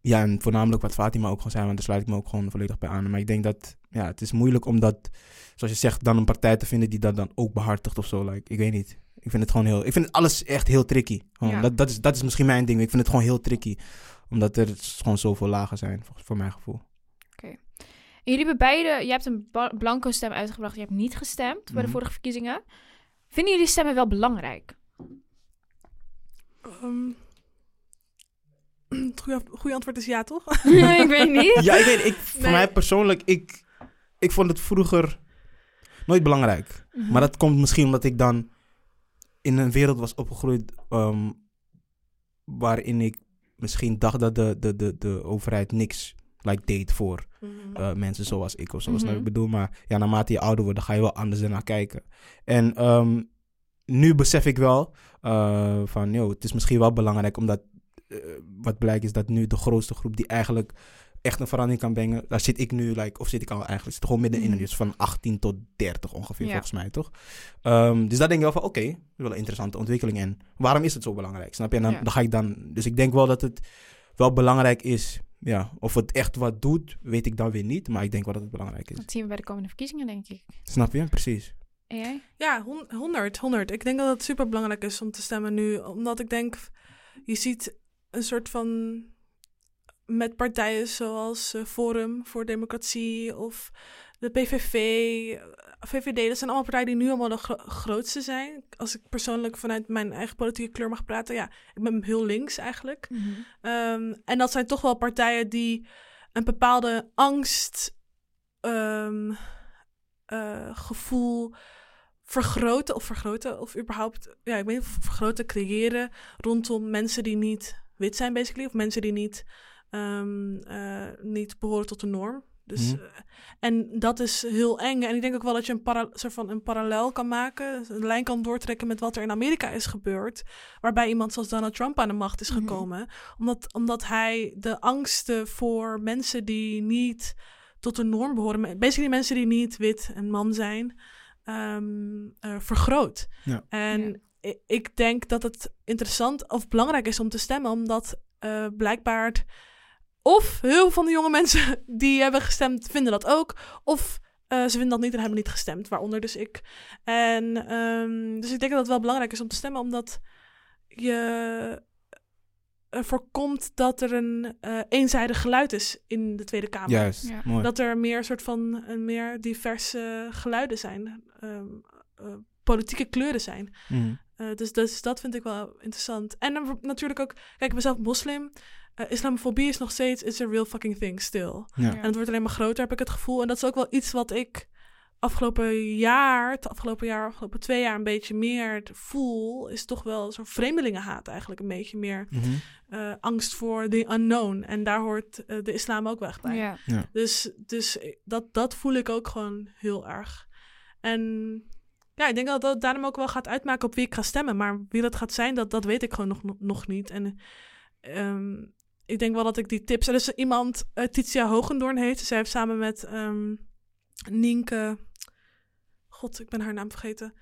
ja, en voornamelijk wat Fatima ook gewoon zei, want daar sluit ik me ook gewoon volledig bij aan. Maar ik denk dat, ja, het is moeilijk om dat, zoals je zegt, dan een partij te vinden die dat dan ook behartigt of zo. Like, ik weet niet. Ik vind het gewoon heel, ik vind het alles echt heel tricky. Ja. dat, dat, is, dat is misschien mijn ding. Ik vind het gewoon heel tricky. Omdat er gewoon zoveel lagen zijn, voor, voor mijn gevoel. En jullie hebben beide, je hebt een blanco stem uitgebracht, je hebt niet gestemd bij de Mhm. vorige verkiezingen. Vinden jullie stemmen wel belangrijk? Ehm, het goede, goede antwoord is ja, toch? ik weet niet. Ja, ik weet, ik, voor Nee. mij persoonlijk, ik, ik vond het vroeger nooit belangrijk. Mhm. Maar dat komt misschien omdat ik dan in een wereld was opgegroeid ehm, waarin ik misschien dacht dat de, de, de, de overheid niks like, deed voor eh, mensen zoals ik of zo. Snap je wat Mhm. ik bedoel? Maar ja, naarmate je ouder wordt, dan ga je wel anders ernaar kijken. En ehm, nu besef ik wel eh, van, joh, het is misschien wel belangrijk omdat eh, wat blijkt is dat nu de grootste groep die eigenlijk echt een verandering kan brengen, daar zit ik nu, like, of zit ik al eigenlijk, zit gewoon middenin, Mhm. dus van 18 tot 30 ongeveer, Ja. volgens mij, toch? Ehm, dus daar denk ik wel van, oké, wel een interessante ontwikkeling en waarom is het zo belangrijk, snap je? En dan, Ja. dan ga ik dan, dus ik denk wel dat het wel belangrijk is, ja, of het echt wat doet, weet ik dan weer niet, maar ik denk wel dat het belangrijk is. Dat zien we bij de komende verkiezingen, denk ik. Snap je? Precies. En jij? Ja, hon- 100, 100. Ik denk dat het super belangrijk is om te stemmen nu. Omdat ik denk, je ziet een soort van. met partijen zoals eh, Forum voor Democratie of de PVV, eh, VVD. Dat zijn allemaal partijen die nu allemaal de gro- grootste zijn. Als ik persoonlijk vanuit mijn eigen politieke kleur mag praten. Ja, ik ben heel links eigenlijk. Ehm, en dat zijn toch wel partijen die een bepaalde angst, ehm, eh, gevoel vergroten of vergroten of überhaupt, ja, ik weet niet, vergroten, creëren rondom mensen die niet wit zijn, basically, of mensen die niet, ehm, eh, niet behoren tot de norm. Dus, Mhm. eh, en dat is heel eng. En ik denk ook wel dat je een, para- soort van een parallel kan maken, een lijn kan doortrekken met wat er in Amerika is gebeurd, waarbij iemand zoals Donald Trump aan de macht is Mhm. gekomen, omdat, omdat hij de angsten voor mensen die niet tot de norm behoren, basically mensen die niet wit en man zijn, ehm, eh, vergroot. Ja. En ik denk dat het interessant of belangrijk is om te stemmen, omdat eh, blijkbaar of heel veel van de jonge mensen die hebben gestemd vinden dat ook, of eh, ze vinden dat niet en hebben niet gestemd, waaronder dus ik. En ehm, dus ik denk dat het wel belangrijk is om te stemmen, omdat je voorkomt dat er een eh, eenzijdig geluid is in de Tweede Kamer. Juist. Ja. Mooi. Dat er meer soort van een meer diverse geluiden zijn. ehm, eh, politieke kleuren zijn. Mhm. Eh, dus, dus dat vind ik wel interessant. En natuurlijk ook, kijk, ik ben zelf moslim. Eh, islamofobie is nog steeds, it's a real fucking thing still. Ja. En het wordt alleen maar groter, heb ik het gevoel. En dat is ook wel iets wat ik afgelopen jaar, het afgelopen jaar, afgelopen twee jaar een beetje meer voel. Is toch wel zo'n vreemdelingenhaat eigenlijk een beetje meer. Mhm. eh, angst voor the unknown. En daar hoort eh, de islam ook wel echt bij. Ja. Dus, dus dat, dat voel ik ook gewoon heel erg. En ja, ik denk dat dat daarom ook wel gaat uitmaken op wie ik ga stemmen. Maar wie dat gaat zijn, dat, dat weet ik gewoon nog, nog niet. En ehm, ik denk wel dat ik die tips... Er is iemand, eh, Titia Hogendoorn heet. Zij heeft samen met ehm, Nienke... God, ik ben haar naam vergeten.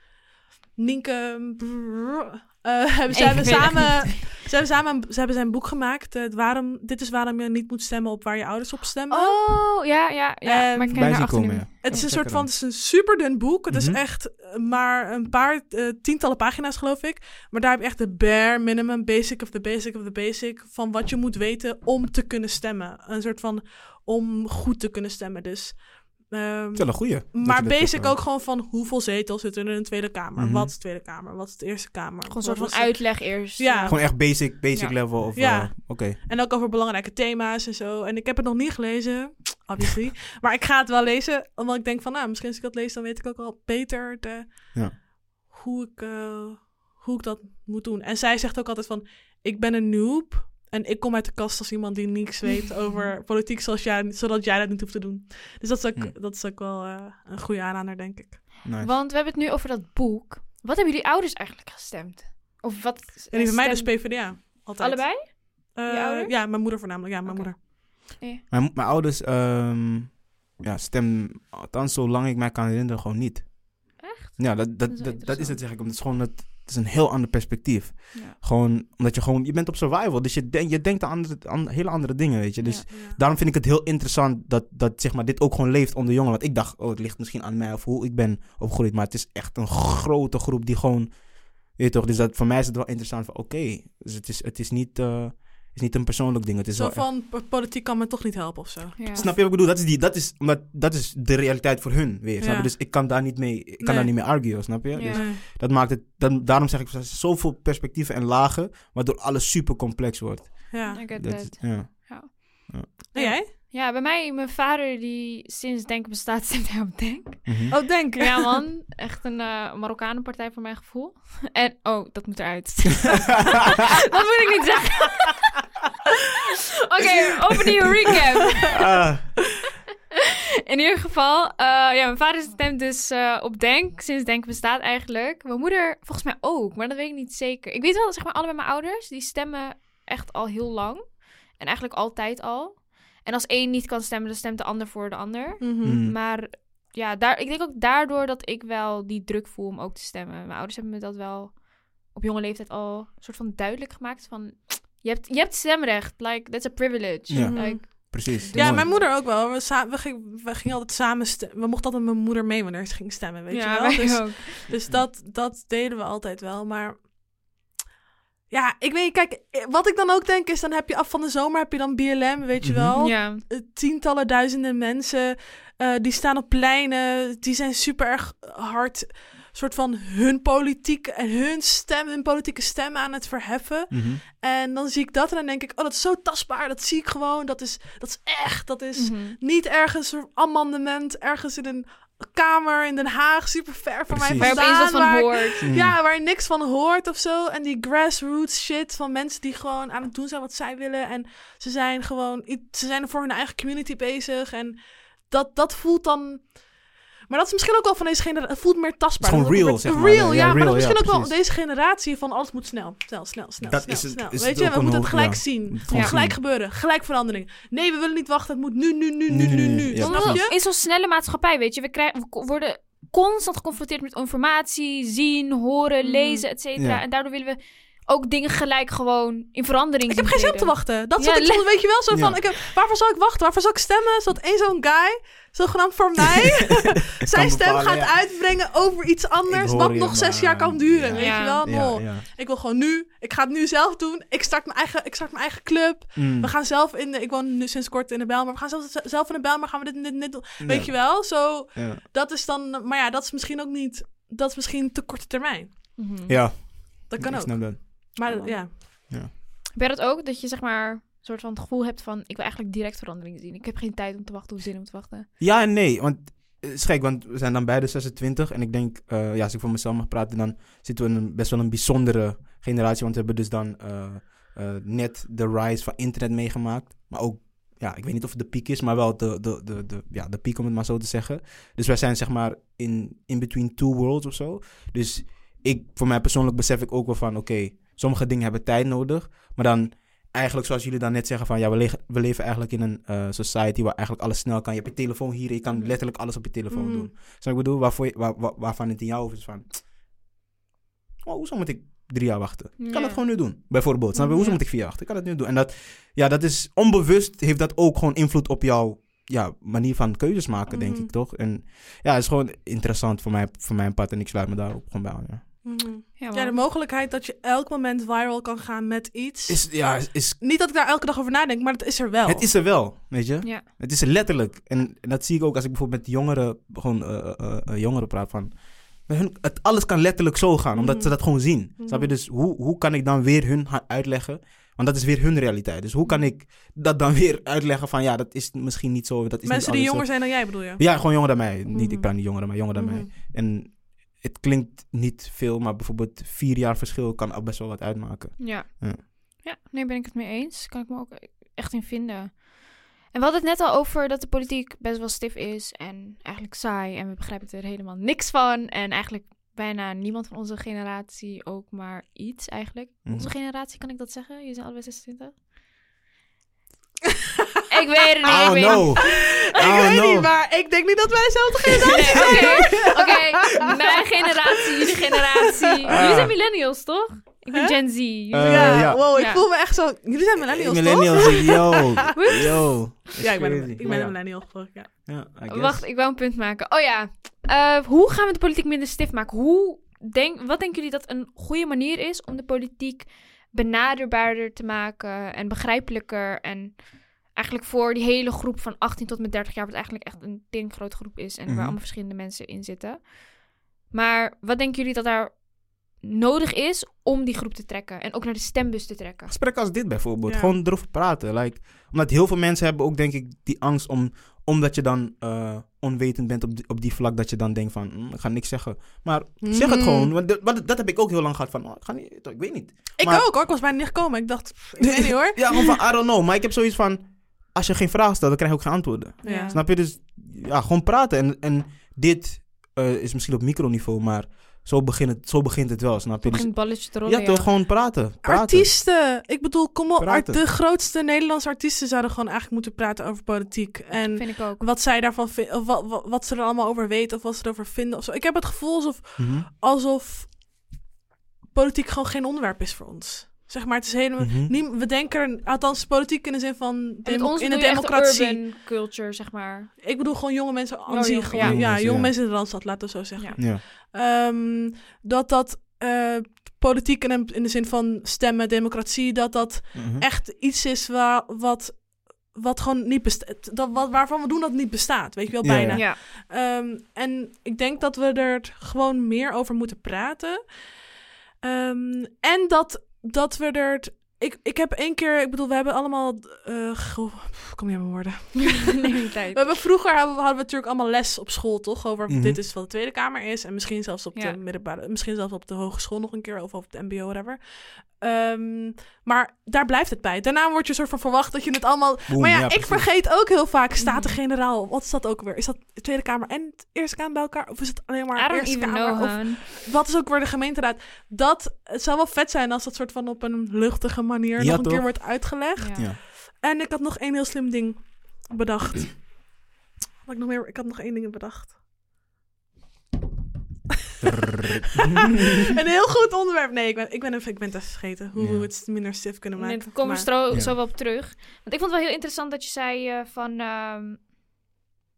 Nienke... brrr, eh, hebben, ze, Ik hebben samen, ze hebben samen een- ze hebben zijn boek gemaakt. eh, waarom, dit is waarom je niet moet stemmen op waar je ouders op stemmen. Oh, ja, ja, ja. En maar ik ken haar komen, niet. ja. Het is een soort van, het is een super dun boek. Het is Mhm. echt eh, maar een paar eh, tientallen pagina's, geloof ik. Maar daar heb je echt de bare minimum, basic of the basic of the basic... van wat je moet weten om te kunnen stemmen. Een soort van om goed te kunnen stemmen. Dus, ehm, Het is wel een goeie. je maar basic ook gewoon van hoeveel zetels zitten er in de Tweede Kamer? Mhm. wat is de Tweede Kamer? Wat is de Eerste Kamer? Gewoon een soort van uitleg eerst. Ja. Gewoon echt basic, basic Ja. level. Of, Ja. eh, Oké. En ook over belangrijke thema's en zo. En ik heb het nog niet gelezen, obviously. maar ik ga het wel lezen, omdat ik denk van, nou, misschien als ik dat lees, dan weet ik ook wel beter de, Ja. hoe, ik, eh, hoe ik dat moet doen. En zij zegt ook altijd van, ik ben een noob. En ik kom uit de kast als iemand die niks weet over politiek, zoals jij, zodat jij dat niet hoeft te doen. Dus dat is ook, Hm. dat is ook wel eh, een goede aanrader, denk ik. Nice. Want we hebben het nu over dat boek. Wat hebben jullie ouders eigenlijk gestemd? Of wat? En die bij mij dus PvdA. Altijd. Allebei? Eh? Ja, mijn moeder voornamelijk. Ja, mijn moeder. Mijn, mijn ouders ehm ja, stemmen, althans zolang ik mij kan herinneren, gewoon niet. Echt? Ja, dat, Dat dat, is dat, is het zeg ik. Omdat het is gewoon het, het is een heel ander perspectief. Ja. Gewoon, omdat je gewoon, je bent op survival. Dus je, denk, je denkt aan, andere, aan hele andere dingen, weet je. Dus Ja. Ja. daarom vind ik het heel interessant dat, dat zeg maar, dit ook gewoon leeft onder jongeren. Want ik dacht, oh, het ligt misschien aan mij of hoe ik ben opgegroeid. Maar het is echt een grote groep die gewoon, weet je toch. Dus dat, voor mij is het wel interessant van, oké. dus het is, het is niet, eh, is niet een persoonlijk ding. Het is Zo wel van, po- politiek kan me toch niet helpen of zo. Ja. Snap je wat ik bedoel? Dat is, die, dat, is, omdat, dat is de realiteit voor hun weer. Snap je? Ja. Dus ik kan daar niet mee, ik kan Nee. daar niet mee arguen, snap je? Ja. Dus Nee. dat maakt het, dan, daarom zeg ik, er zijn zoveel perspectieven en lagen, waardoor alles super complex wordt. Ja. I get Dat that. is- ja. En jij? Ja, bij mij, mijn vader die sinds Denken bestaat, stemt hij op Denk. Mhm. Oh, denk. Ja man, echt een uh, Marokkanenpartij voor mijn gevoel. En, oh, dat moet eruit. dat moet ik niet zeggen. Oké, opnieuw recap. Ah, In ieder geval, eh, ja, mijn vader stemt dus eh, op Denk, sinds Denk bestaat eigenlijk. Mijn moeder volgens mij ook, maar dat weet ik niet zeker. Ik weet wel, zeg maar, allebei mijn ouders, die stemmen echt al heel lang. En eigenlijk altijd al. En als één niet kan stemmen, dan stemt de ander voor de ander. Mhm. mm. Maar ja, daar, ik denk ook daardoor dat ik wel die druk voel om ook te stemmen. Mijn ouders hebben me dat wel op jonge leeftijd al een soort van duidelijk gemaakt. Van, je hebt, je hebt stemrecht. Like, that's a privilege. Ja. Like, Precies. Ja, Mooi. mijn moeder ook wel. We, we, gingen, we gingen altijd samen stemmen. We mochten altijd met mijn moeder mee wanneer ze ging stemmen, weet ja, je wel. wij Dus, ook. dus dat, dat deden we altijd wel. Maar ja, ik weet, kijk, wat ik dan ook denk is, dan heb je af van de zomer heb je dan BLM, weet je Mhm. wel. Ja. Eh, Tientallen duizenden mensen, eh, die staan op pleinen, die zijn super erg hard, soort van hun politiek en hun stem, hun politieke stem aan het verheffen. Mhm. En dan zie ik dat en dan denk ik, oh, dat is zo tastbaar, dat zie ik gewoon, dat is, dat is echt, dat is Mhm. niet ergens een amendement, ergens in een kamer in Den Haag, super ver van mij Precies. Vandaan. opeens wat van waar- hoort. Mm. Ja, waar je niks van hoort of zo. En die grassroots shit van mensen die gewoon aan het doen zijn wat zij willen. En ze zijn gewoon, ze zijn voor hun eigen community bezig. En dat, dat voelt dan... Maar dat is misschien ook wel van deze generatie. Het voelt meer tastbaar. Het is gewoon real, zeg maar. Real, Ja, ja. maar real, dat is misschien ja, ook wel deze generatie van alles moet snel. Snel, snel, snel, Dat snel, is het- snel. is Weet het je, we moeten het gelijk ja. zien. Het gelijk gebeuren. Gelijk verandering. Nee, we willen niet wachten. Het moet nu, nu, nu, nu, Nu, nu, Snap je? in zo'n snelle maatschappij, weet je, we, krijgen, we ko- worden constant geconfronteerd met informatie, zien, horen, Mhm. lezen, et cetera. Ja. En daardoor willen we ook dingen gelijk gewoon in verandering Ik heb geen zin om te wachten. Dat Ja, zat ik weet je wel, zo van, Ja. ik heb, waarvoor zal ik wachten? Waarvoor zal ik stemmen? Zodat één zo'n guy, zogenaamd voor mij, zijn stem bepalen, gaat ja. uitbrengen over iets anders, wat je, nog zes maar- jaar kan duren, Ja. weet Ja. je wel? Ja, No. ja. Ik wil gewoon nu, ik ga het nu zelf doen. Ik start mijn eigen, ik start mijn eigen club. Mm. We gaan zelf in de, ik woon nu sinds kort in de Bijl, maar we gaan zelf, zelf in de Bijl, maar gaan we dit en dit en dit doen. Weet Ja. je wel? Zo, Ja. dat is dan, maar ja, dat is misschien ook niet, dat is misschien te korte termijn. Mhm. Ja, Dat kan ik ook. snap dat. Maar ja. Heb jij dat ook? Dat je zeg maar een soort van het gevoel hebt van... ik wil eigenlijk direct verandering zien. Ik heb geen tijd om te wachten of zin om te wachten. Ja en nee, want het is want we zijn dan beide 26 en ik denk, eh, ja, als ik voor mezelf mag praten, dan zitten we in best wel een bijzondere generatie, want we hebben dus dan eh, eh, net de rise van internet meegemaakt, maar ook, ja, ik weet niet of het de piek is, maar wel de, de, de, de, ja, de piek om het maar zo te zeggen. Dus wij zijn zeg maar in, in between two worlds of zo. Dus ik, voor mij persoonlijk besef ik ook wel van, oké, sommige dingen hebben tijd nodig, maar dan eigenlijk zoals jullie dan net zeggen van ja, we, we leven eigenlijk in een eh, society waar eigenlijk alles snel kan. Je hebt je telefoon hier, je kan letterlijk alles op je telefoon Mhm. doen. Snap ik bedoel? Waarvoor je, waar, waar- waarvan het in jou over is van, oh, hoezo moet ik drie jaar wachten? Ik kan dat gewoon nu doen, bijvoorbeeld. Snap je? Hoezo moet ik vier jaar wachten? Ik kan dat nu doen. En dat, ja, dat is onbewust, heeft dat ook gewoon invloed op jouw ja, manier van keuzes maken, denk Mhm. ik, toch? En ja, het is gewoon interessant voor, mij, voor mijn pad en ik sluit me daar ook gewoon bij aan, ja. Mhm. Ja, de mogelijkheid dat je elk moment viral kan gaan met iets. Is, ja, is, Niet dat ik daar elke dag over nadenk, maar het is er wel. het is er wel, weet je? Ja. Het is er letterlijk. En, en dat zie ik ook als ik bijvoorbeeld met jongeren, gewoon, eh, eh, eh, jongeren praat van... hun, het, alles kan letterlijk zo gaan, omdat Mhm. ze dat gewoon zien. Mhm. Snap je? Dus hoe, hoe kan ik dan weer hun uitleggen? Want dat is weer hun realiteit. Dus hoe kan ik dat dan weer uitleggen van... Ja, dat is misschien niet zo. Dat is Mensen niet die jonger zo. zijn dan jij, bedoel je? Ja, gewoon jonger dan mij. Niet, Mhm. ik ben niet jonger dan mij, jonger dan Mhm. mij. En het klinkt niet veel, maar bijvoorbeeld vier jaar verschil kan al best wel wat uitmaken. Ja. Ja. ja, nee, ben ik het mee eens. Kan ik me ook echt in vinden. En we hadden het net al over dat de politiek best wel stif is en eigenlijk saai. En we begrijpen er helemaal niks van. En eigenlijk bijna niemand van onze generatie ook maar iets eigenlijk. Mhm. Onze generatie, kan ik dat zeggen? Jullie zijn allebei 26? Ik weet het niet. Oh ik weet no. Ik Oh weet no. niet, maar ik denk niet dat wij dezelfde generatie Oké, oké. Mijn generatie, jullie generatie. Jullie zijn millennials, toch? Ik ben Huh? Gen Z. Eh, zijn- ja, ja. wow, ik Ja. voel me echt zo... Jullie zijn millennials, toch? Millennials, yo. Yo. Ja, ik ben, Crazy. ik ben ja. een millennial, ja. Wacht, ik wou een punt maken. Oh ja. Eh, hoe gaan we de politiek minder stift maken? Hoe denk, wat denken jullie dat een goede manier is om de politiek benaderbaarder te maken en begrijpelijker en eigenlijk voor die hele groep van 18 tot met 30 jaar, wat eigenlijk echt een ding grote groep is en Mhm. waar allemaal verschillende mensen in zitten. Maar wat denken jullie dat daar nodig is om die groep te trekken en ook naar de stembus te trekken? Gesprekken als dit bijvoorbeeld. Ja. Gewoon erover praten. Like, omdat heel veel mensen hebben ook denk ik die angst om... Omdat je dan eh, onwetend bent op die, op die vlak dat je dan denkt van... "Mm, ik ga niks zeggen. Maar zeg het Mhm. gewoon. Want dat, want dat heb ik ook heel lang gehad van... Oh, ik, ga niet, ik weet niet. Ik Maar- ook hoor, ik was bijna niet gekomen. Ik dacht, pff, ik weet niet hoor. Ja, gewoon van I don't know. Maar ik heb zoiets van... Als je geen vragen stelt, dan krijg je ook geen antwoorden. Ja. Snap je? Dus ja, gewoon praten. En, en dit eh, is misschien op microniveau, maar zo begint het, zo begint het wel. Snap je? Dus, het balletje te rollen. ja, toch? Gewoon praten. praten. Artiesten. Ik bedoel, kom op. Praten. de grootste Nederlandse artiesten zouden gewoon eigenlijk moeten praten over politiek. En Vind ik ook. wat zij daarvan vinden, of wat, wat, wat ze er allemaal over weten, of wat ze erover vinden. Of zo. Ik heb het gevoel alsof, Mhm. alsof politiek gewoon geen onderwerp is voor ons. Zeg maar, het is helemaal. Mhm. we denken, er- althans politiek in de zin van demo- in de de democratie. urban culture, zeg maar. Ik bedoel gewoon jonge mensen aan Oh, zich. jong- gewoon- ja. Ja, Jonge mensen, jonge ja. mensen in de Randstad, laten we zo zeggen. Ja. Ja. Ehm, dat dat eh, politiek in, in de zin van stemmen, democratie, dat dat Mhm. echt iets is waar, wat, wat gewoon niet bestaat. Dat, wat, waarvan we doen dat niet bestaat, weet je wel, Ja, bijna. Ja. Ehm, en ik denk dat we er gewoon meer over moeten praten. Ehm, en dat, dat we er... Ik, ik heb één keer, ik bedoel, we hebben allemaal... eh, pff, kom niet aan mijn woorden. Neem je We hebben vroeger hadden we, hadden we natuurlijk allemaal les op school, toch? Over Mhm. dit is wat de Tweede Kamer is. En misschien zelfs op Ja. de middelbare, misschien zelfs op de hogeschool nog een keer. Of op het MBO, whatever. Ehm, maar daar blijft het bij. Daarna wordt je soort van verwacht dat je het allemaal. Maar ja, ja, ik precies. vergeet ook heel vaak Staten-Generaal. Wat is dat ook weer? Is dat de Tweede Kamer en de Eerste Kamer bij elkaar? Of is het alleen maar Eerste Kamer? know, Of wat is ook weer de gemeenteraad? Dat het zou wel vet zijn als dat soort van op een luchtige manier Ja, nog een toch? keer wordt uitgelegd. Ja. En ik had nog één heel slim ding bedacht. Wat ik nog meer? Ik had nog één ding bedacht. Een heel goed onderwerp. Nee, ik ben, ik ben, even, ik ben het even vergeten. Hoe Ja. we het minder stift kunnen maken. daar komen we Maar- stro- Ja. zo wel op terug. Want ik vond het wel heel interessant dat je zei eh, van... ehm,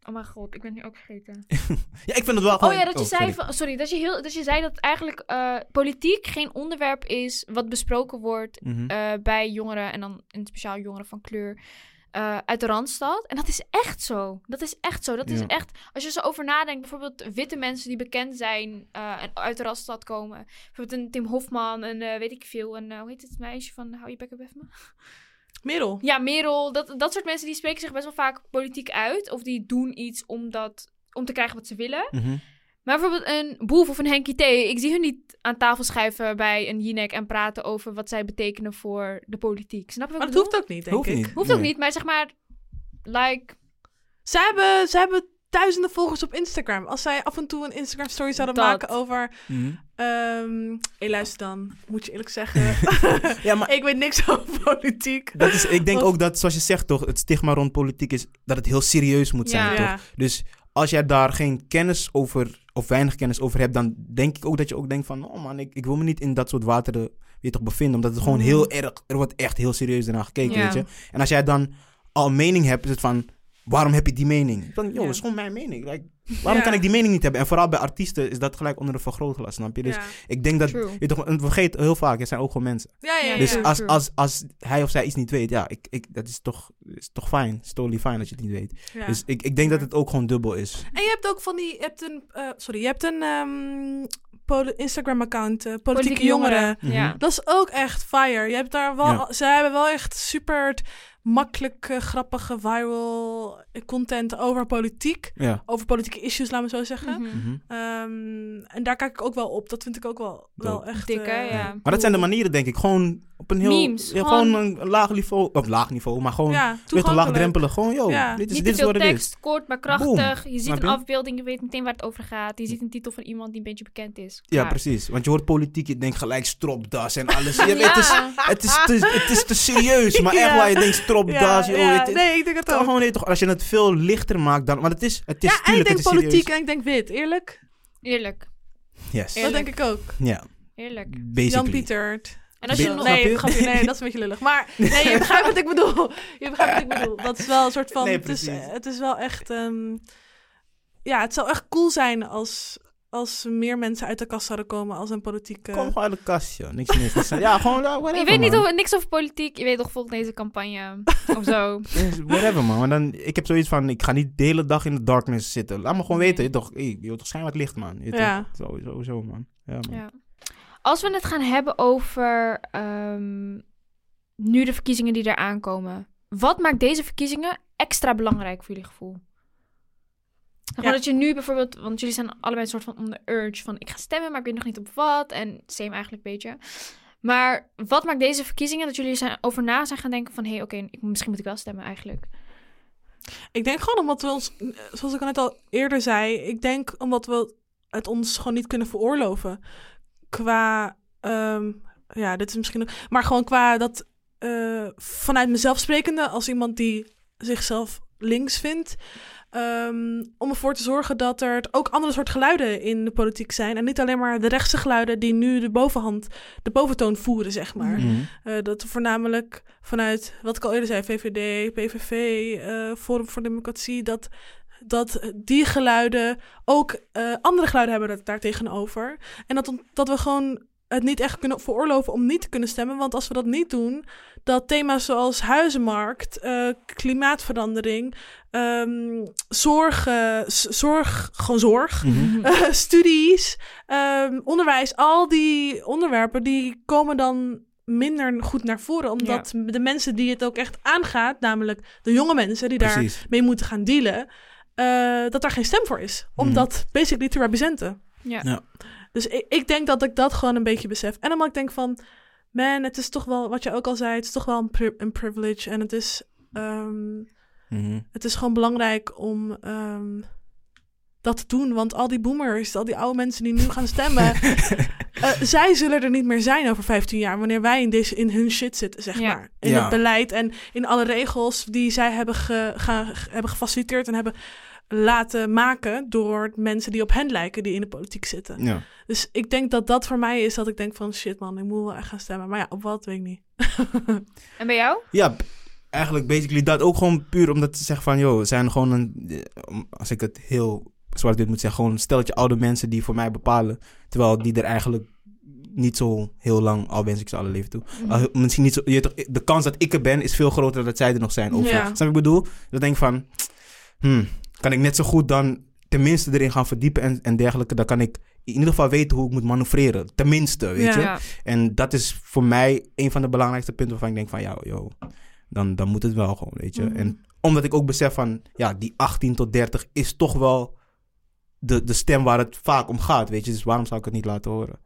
Oh mijn god, ik ben nu ook vergeten. Ja, ik vind het wel. Oh ja, dat je zei sorry. van... Sorry, dat je, heel, dat je zei dat eigenlijk eh, politiek geen onderwerp is wat besproken wordt Mhm. eh, bij jongeren, en dan in het speciaal jongeren van kleur, eh, uit de Randstad. En dat is echt zo. Dat is echt zo. Dat is echt, als je zo over nadenkt, bijvoorbeeld witte mensen die bekend zijn eh, en uit de Randstad komen. Bijvoorbeeld een Tim Hofman, een eh, weet ik veel, een, eh, hoe heet het meisje van Hou je bek op even me? Merel. Ja, Merel, dat, dat soort mensen die spreken zich best wel vaak politiek uit. Of die doen iets om, dat, om te krijgen wat ze willen. Mhm. Maar bijvoorbeeld een Boef of een Henkie T. Ik zie hun niet aan tafel schuiven bij een Jinek en praten over wat zij betekenen voor de politiek. Snap je wat Maar ik dat hoeft ook niet, denk Hoeft ik. niet. Hoeft ook niet, maar zeg maar, like, Ze hebben, ze hebben duizenden volgers op Instagram. Als zij af en toe een Instagram story zouden Dat. maken over... Ehm hey, luister dan. Moet je eerlijk zeggen. Ja, maar ik weet niks over politiek. dat is, ik denk Of- ook dat, zoals je zegt toch, het stigma rond politiek is dat het heel serieus moet zijn, Ja. toch? Ja. Dus als jij daar geen kennis over, of weinig kennis over hebt, dan denk ik ook dat je ook denkt van, oh man, ik, ik wil me niet in dat soort wateren weer toch bevinden. Omdat het gewoon Mhm. heel erg, er wordt echt heel serieus naar gekeken, Ja. weet je. En als jij dan al mening hebt, is het van, waarom heb je die mening? Dan, joh, Ja. dat is gewoon mijn mening. Like, waarom Ja. kan ik die mening niet hebben? En vooral bij artiesten is dat gelijk onder een vergrootglas, snap je? Dus ja. ik denk dat, je toch, vergeten heel vaak, het zijn ook gewoon mensen. Ja, ja, ja. Dus als, als, als hij of zij iets niet weet, ja, ik, ik, dat is toch, is toch fijn. Het is totally fijn dat je het niet weet. Ja. Dus ik, ik denk dat het ook gewoon dubbel is. En je hebt ook van die, je hebt een, eh, sorry, je hebt een ehm, Instagram-account, eh, politieke, jongeren. Ja. Dat is ook echt fire. Je hebt daar wel, Ja. ze hebben wel echt super makkelijke, grappige, viral content over politiek. Ja. Over politieke issues, laten we zo zeggen. Mhm. Mhm. Ehm, en daar kijk ik ook wel op. Dat vind ik ook wel, wel echt... Dik, hè? eh, Ja. Maar dat zijn de manieren, denk ik. Gewoon op een heel... Memes, Ja, gewoon- gewoon een laag niveau. Of laag niveau, maar gewoon... Ja, weet toegankelijk. laagdrempelig. Gewoon, Ja. dit is, Niet dit is wat het is. tekst, kort maar krachtig. Je ziet een afbeelding, je weet meteen waar het over gaat. Je ziet een titel van iemand die een beetje bekend is. Ja, precies. Want je hoort politiek, je denkt gelijk stropdas en alles. Je weet, het, is, het, is te, het is te serieus. Maar echt waar je denkt joh, ja, weet je. nee, ik denk het ook. gewoon, nee, toch, als je het veel lichter maakt dan... Want het is, het is Ja, en ik tuurlijk, denk het is politiek serieus. en ik denk wit. Eerlijk? Eerlijk. Yes. Eerlijk. Dat denk ik ook. Ja, Eerlijk. basically. Jan Pietert. En als je Be- nog... Nee, je? grapje, nee, dat is een beetje lullig. Maar nee, je begrijpt wat ik bedoel. Je begrijpt wat ik bedoel. Dat is wel een soort van... Nee, het, is, het is wel echt... ehm, ja, het zou echt cool zijn als, als meer mensen uit de kast zouden komen als een politieke... Kom gewoon uit de kast, joh. Niks meer. te zeggen. Ja, gewoon, ja, whatever, Je weet niet man. over, niks over politiek. Je weet toch volgens deze campagne of zo. Yes, Whatever, man. Maar dan, ik heb zoiets van, ik ga niet de hele dag in de darkness zitten. Laat me gewoon Nee. weten, je toch, hey, je wilt toch schijn wat licht, man. Je Ja. toch? Zo, sowieso, man. Ja, man. Ja. Als we het gaan hebben over ehm, nu de verkiezingen die eraan komen. Wat maakt deze verkiezingen extra belangrijk voor jullie gevoel? Ja. dat je nu bijvoorbeeld, want jullie zijn allebei een soort van on the urge van ik ga stemmen, maar ik weet nog niet op wat. En same eigenlijk een beetje. Maar wat maakt deze verkiezingen dat jullie zijn, over na zijn gaan denken van hé, hey, oké, misschien moet ik wel stemmen eigenlijk. Ik denk gewoon omdat we ons, zoals ik al net al eerder zei, ik denk omdat we het ons gewoon niet kunnen veroorloven. Qua, ehm, ja, dit is misschien, maar gewoon qua dat eh, vanuit mezelf sprekende, als iemand die zichzelf links vindt, ehm, om ervoor te zorgen dat er ook andere soort geluiden in de politiek zijn. En niet alleen maar de rechtse geluiden die nu de bovenhand, de boventoon voeren, zeg maar. Mhm. Eh, dat voornamelijk vanuit, wat ik al eerder zei, VVD, PVV, eh, Forum voor Democratie, dat, dat die geluiden ook eh, andere geluiden hebben daar tegenover. En dat, dat we gewoon het niet echt kunnen veroorloven om niet te kunnen stemmen. Want als we dat niet doen, dat thema's zoals huizenmarkt, eh, klimaatverandering, ehm, zorg, z- zorg, gewoon zorg, Mhm. eh, studies, ehm, onderwijs, al die onderwerpen, die komen dan minder goed naar voren. Omdat de mensen die het ook echt aangaat, namelijk de jonge mensen die daar mee moeten gaan dealen, eh, dat daar geen stem voor is. Om Mhm. dat basically te representen. Ja. Ja. Dus ik, ik denk dat ik dat gewoon een beetje besef. En omdat ik denk van, man, het is toch wel, wat je ook al zei, het is toch wel een, pri- een privilege. En het is, ehm, Mhm. het is gewoon belangrijk om ehm, dat te doen. Want al die boomers, al die oude mensen die nu gaan stemmen, eh, zij zullen er niet meer zijn over 15 jaar. Wanneer wij in, deze, in hun shit zitten, zeg Ja. maar. In Ja. het beleid en in alle regels die zij hebben, ge, gaan- hebben gefaciliteerd en hebben laten maken door mensen die op hen lijken, die in de politiek zitten. Ja. Dus ik denk dat dat voor mij is dat ik denk van shit man, ik moet wel echt gaan stemmen. Maar ja, op wat weet ik niet. En bij jou? Ja, eigenlijk basically dat ook gewoon puur omdat te zeggen van, joh, we zijn gewoon een, eh, als ik het heel zwart dit moet zeggen, gewoon een stelletje oude mensen die voor mij bepalen, terwijl die er eigenlijk niet zo heel lang, al wens ik ze alle leven toe. Al heel- misschien niet zo, je de kans dat ik er ben is veel groter dan dat zij er nog zijn. Of, Ja. Snap je wat ik bedoel? Dan denk ik van, hmm, kan ik net zo goed dan tenminste erin gaan verdiepen en, en dergelijke. Dan kan ik in ieder geval weten hoe ik moet manoeuvreren. Tenminste, weet Ja. je. Ja. En dat is voor mij een van de belangrijkste punten waarvan ik denk van, ja, joh, dan, dan moet het wel gewoon, weet je. Mhm. En omdat ik ook besef van, ja, die 18 tot 30 is toch wel de, de stem waar het vaak om gaat, weet je. Dus waarom zou ik het niet laten horen?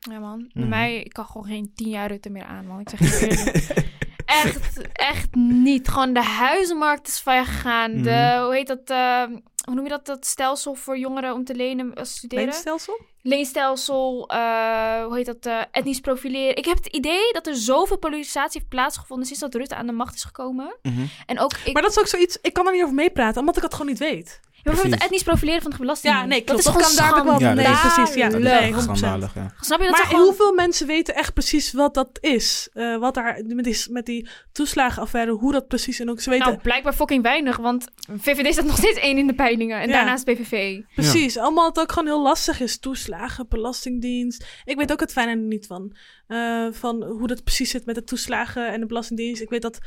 Ja, man. Bij Mhm. mij, ik kan gewoon geen tien jaar Rutte meer aan, man. Ik zeg je. echt, echt niet. Gewoon de huizenmarkt is gegaan. De, Mhm. hoe heet dat, eh, hoe noem je dat, dat stelsel voor jongeren om te lenen, als studeren? Leenstelsel? Leenstelsel, eh, hoe heet dat, eh, etnisch profileren. Ik heb het idee dat er zoveel polarisatie heeft plaatsgevonden sinds dat Rutte aan de macht is gekomen. Mhm. En ook, ik, Maar dat is ook zoiets, ik kan er niet over meepraten, omdat ik het gewoon niet weet. Bijvoorbeeld precies. etnisch profileren van de belasting. Ja, nee, klopt. Dat Dat is kan gewoon daar ook wel. Ja, nee, dat is- precies. Ja, schandalig. nee, 100%. Schandalig, ja. Snap je dat? Maar gewoon... hoeveel mensen weten echt precies wat dat is? Eh, wat daar met die, met die toeslagenaffaire, hoe dat precies en ook ze weten. Nou, blijkbaar fucking weinig, want VVD staat nog steeds één in de peilingen. En Ja. daarnaast PVV. precies, allemaal het ook gewoon heel lastig is. Toeslagen, belastingdienst. Ik weet ook het fijne er niet van. Eh, van hoe dat precies zit met de toeslagen en de belastingdienst. Ik weet dat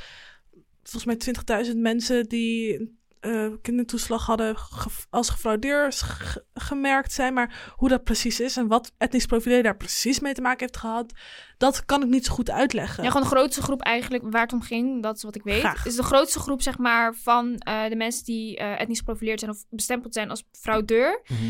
volgens mij 20.000 mensen die eh, kindertoeslag hadden ge- als gefraudeerd ge- gemerkt zijn. Maar hoe dat precies is en wat etnisch profileren daar precies mee te maken heeft gehad, dat kan ik niet zo goed uitleggen. Ja, gewoon de grootste groep eigenlijk waar het om ging, dat is wat ik weet. Graag. Is de grootste groep, zeg maar, van eh, de mensen die eh, etnisch geprofileerd zijn of bestempeld zijn als fraudeur. Mhm.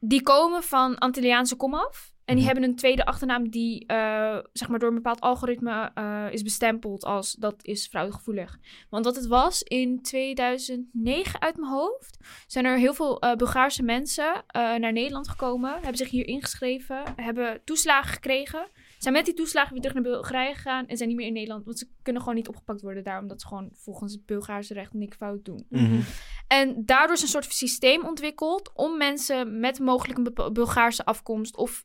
Die komen van Antilliaanse komaf. En die Mhm. hebben een tweede achternaam die, eh, zeg maar, door een bepaald algoritme eh, is bestempeld als dat is fraudegevoelig. Want wat het was, in 2009 uit mijn hoofd, zijn er heel veel eh, Bulgaarse mensen naar Nederland gekomen. Hebben zich hier ingeschreven, hebben toeslagen gekregen. zijn met die toeslagen weer terug naar Bulgarije gegaan en zijn niet meer in Nederland. Want ze kunnen gewoon niet opgepakt worden daar, omdat ze gewoon volgens het Bulgaarse recht niks fout doen. Mhm. En daardoor is een soort systeem ontwikkeld om mensen met mogelijk een Bulgaarse afkomst of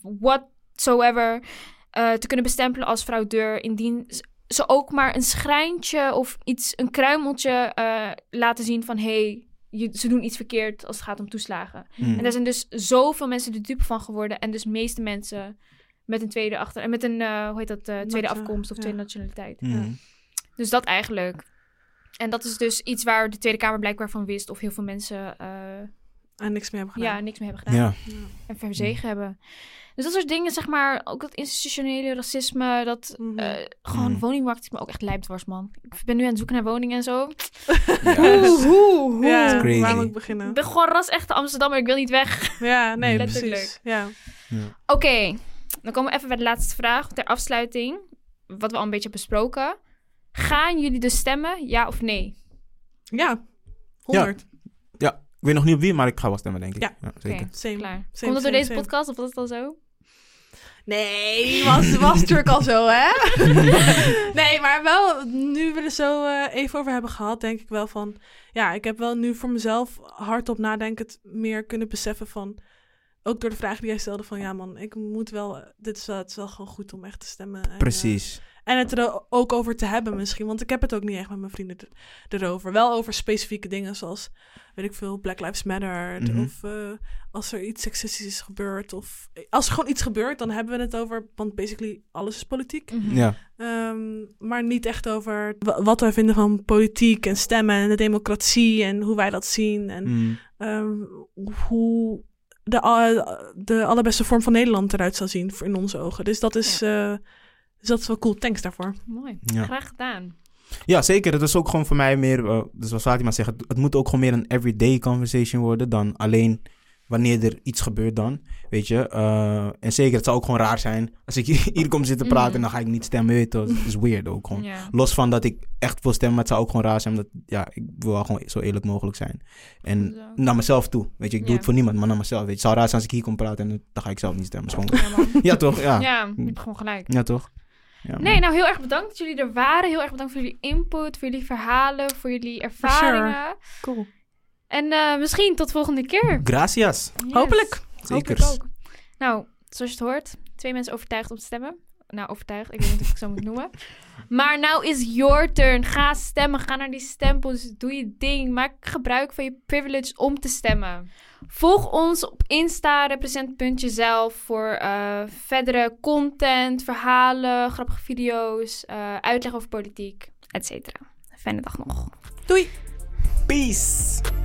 whatsoever eh, te kunnen bestempelen als fraudeur, indien ze ook maar een schrijntje of iets, een kruimeltje eh, laten zien van hey, je, ze doen iets verkeerd als het gaat om toeslagen. Mhm. En daar zijn dus zoveel mensen de dupe van geworden en dus meeste mensen met een tweede achter en met een eh, hoe heet dat eh, tweede afkomst of ja. tweede nationaliteit. Mhm. Dus dat eigenlijk. En dat is dus iets waar de Tweede Kamer blijkbaar van wist. Of heel veel mensen eh, En niks meer hebben gedaan. ja, niks mee hebben gedaan. Ja. En verzegen hebben. Dus dat soort dingen, zeg maar. Ook dat institutionele racisme. Dat Mhm. eh, gewoon Mhm. woningmarkt is me ook echt lijpdwars, man. Ik ben nu aan het zoeken naar woningen en zo. Ja. Oeh, hoe, hoe. Ja, Crazy. waar moet ik Ik beginnen? ben gewoon ras echte Amsterdammer. Ik wil niet weg. Ja, nee, Letterlijk. precies. Ja. Oké, dan komen we even bij de laatste vraag. Ter afsluiting. Wat we al een beetje hebben besproken. Gaan jullie dus stemmen? Ja of nee? ja, 100. Ja, ik weet nog niet op wie, maar ik ga wel stemmen, denk ik. Ja. zeker. Oké, Same. klaar. Same, Komt dat door same, deze same. podcast of was het al zo? Nee, was, was natuurlijk al zo, hè? nee, maar wel, nu we er zo eh, even over hebben gehad, denk ik wel van... Ja, ik heb wel nu voor mezelf hardop nadenkend meer kunnen beseffen van... Ook door de vraag die jij stelde van... Ja man, ik moet wel... Dit is wel, het is wel gewoon goed om echt te stemmen. En, eh, Precies. En het er ook over te hebben misschien. Want ik heb het ook niet echt met mijn vrienden er- erover. Wel over specifieke dingen zoals, weet ik veel, Black Lives Matter. Mhm. Of eh, als er iets seksistisch is gebeurd. Of als er gewoon iets gebeurt, dan hebben we het over. Want basically alles is politiek. Mhm. Ja. Ehm, maar niet echt over wa- wat wij vinden van politiek en stemmen en de democratie. En hoe wij dat zien. En Mhm. ehm, hoe de, de allerbeste vorm van Nederland eruit zal zien voor in onze ogen. Dus dat is, eh, dus dat is wel cool. Thanks daarvoor. Mooi. Ja. Graag gedaan. Ja, zeker. Het is ook gewoon voor mij meer, eh, dus wat Fatima zegt, het, het moet ook gewoon meer een everyday conversation worden dan alleen wanneer er iets gebeurt dan, weet je. Eh, en zeker, het zou ook gewoon raar zijn als ik hier kom zitten praten Mhm. en dan ga ik niet stemmen, weet je. Het is weird ook gewoon. Los van dat ik echt wil stemmen, maar het zou ook gewoon raar zijn, omdat, ja, ik wil wel gewoon zo eerlijk mogelijk zijn. En Zo. naar mezelf toe, weet je. Ik doe het voor niemand, maar naar mezelf, weet je. Het zou raar zijn als ik hier kom praten en dan ga ik zelf niet stemmen. Gewoon- ja, toch? Ja. ja, je hebt gewoon gelijk. Ja, toch? Ja, Nee, nou heel erg bedankt dat jullie er waren. Heel erg bedankt voor jullie input, voor jullie verhalen, voor jullie ervaringen. Cool. En eh, misschien tot volgende keer. Gracias. Yes. Hopelijk. Zeker. Hopelijk. Nou, zoals je het hoort, twee mensen overtuigd om te stemmen. Nou, overtuigd, ik weet niet of ik het zo moet noemen. Maar nou is your turn. Ga stemmen, ga naar die stempels, doe je ding. Maak gebruik van je privilege om te stemmen. Volg ons op Insta, represent jezelf voor eh, verdere content, verhalen, grappige video's, eh, uitleg over politiek, et cetera. Fijne dag nog. Doei. Peace.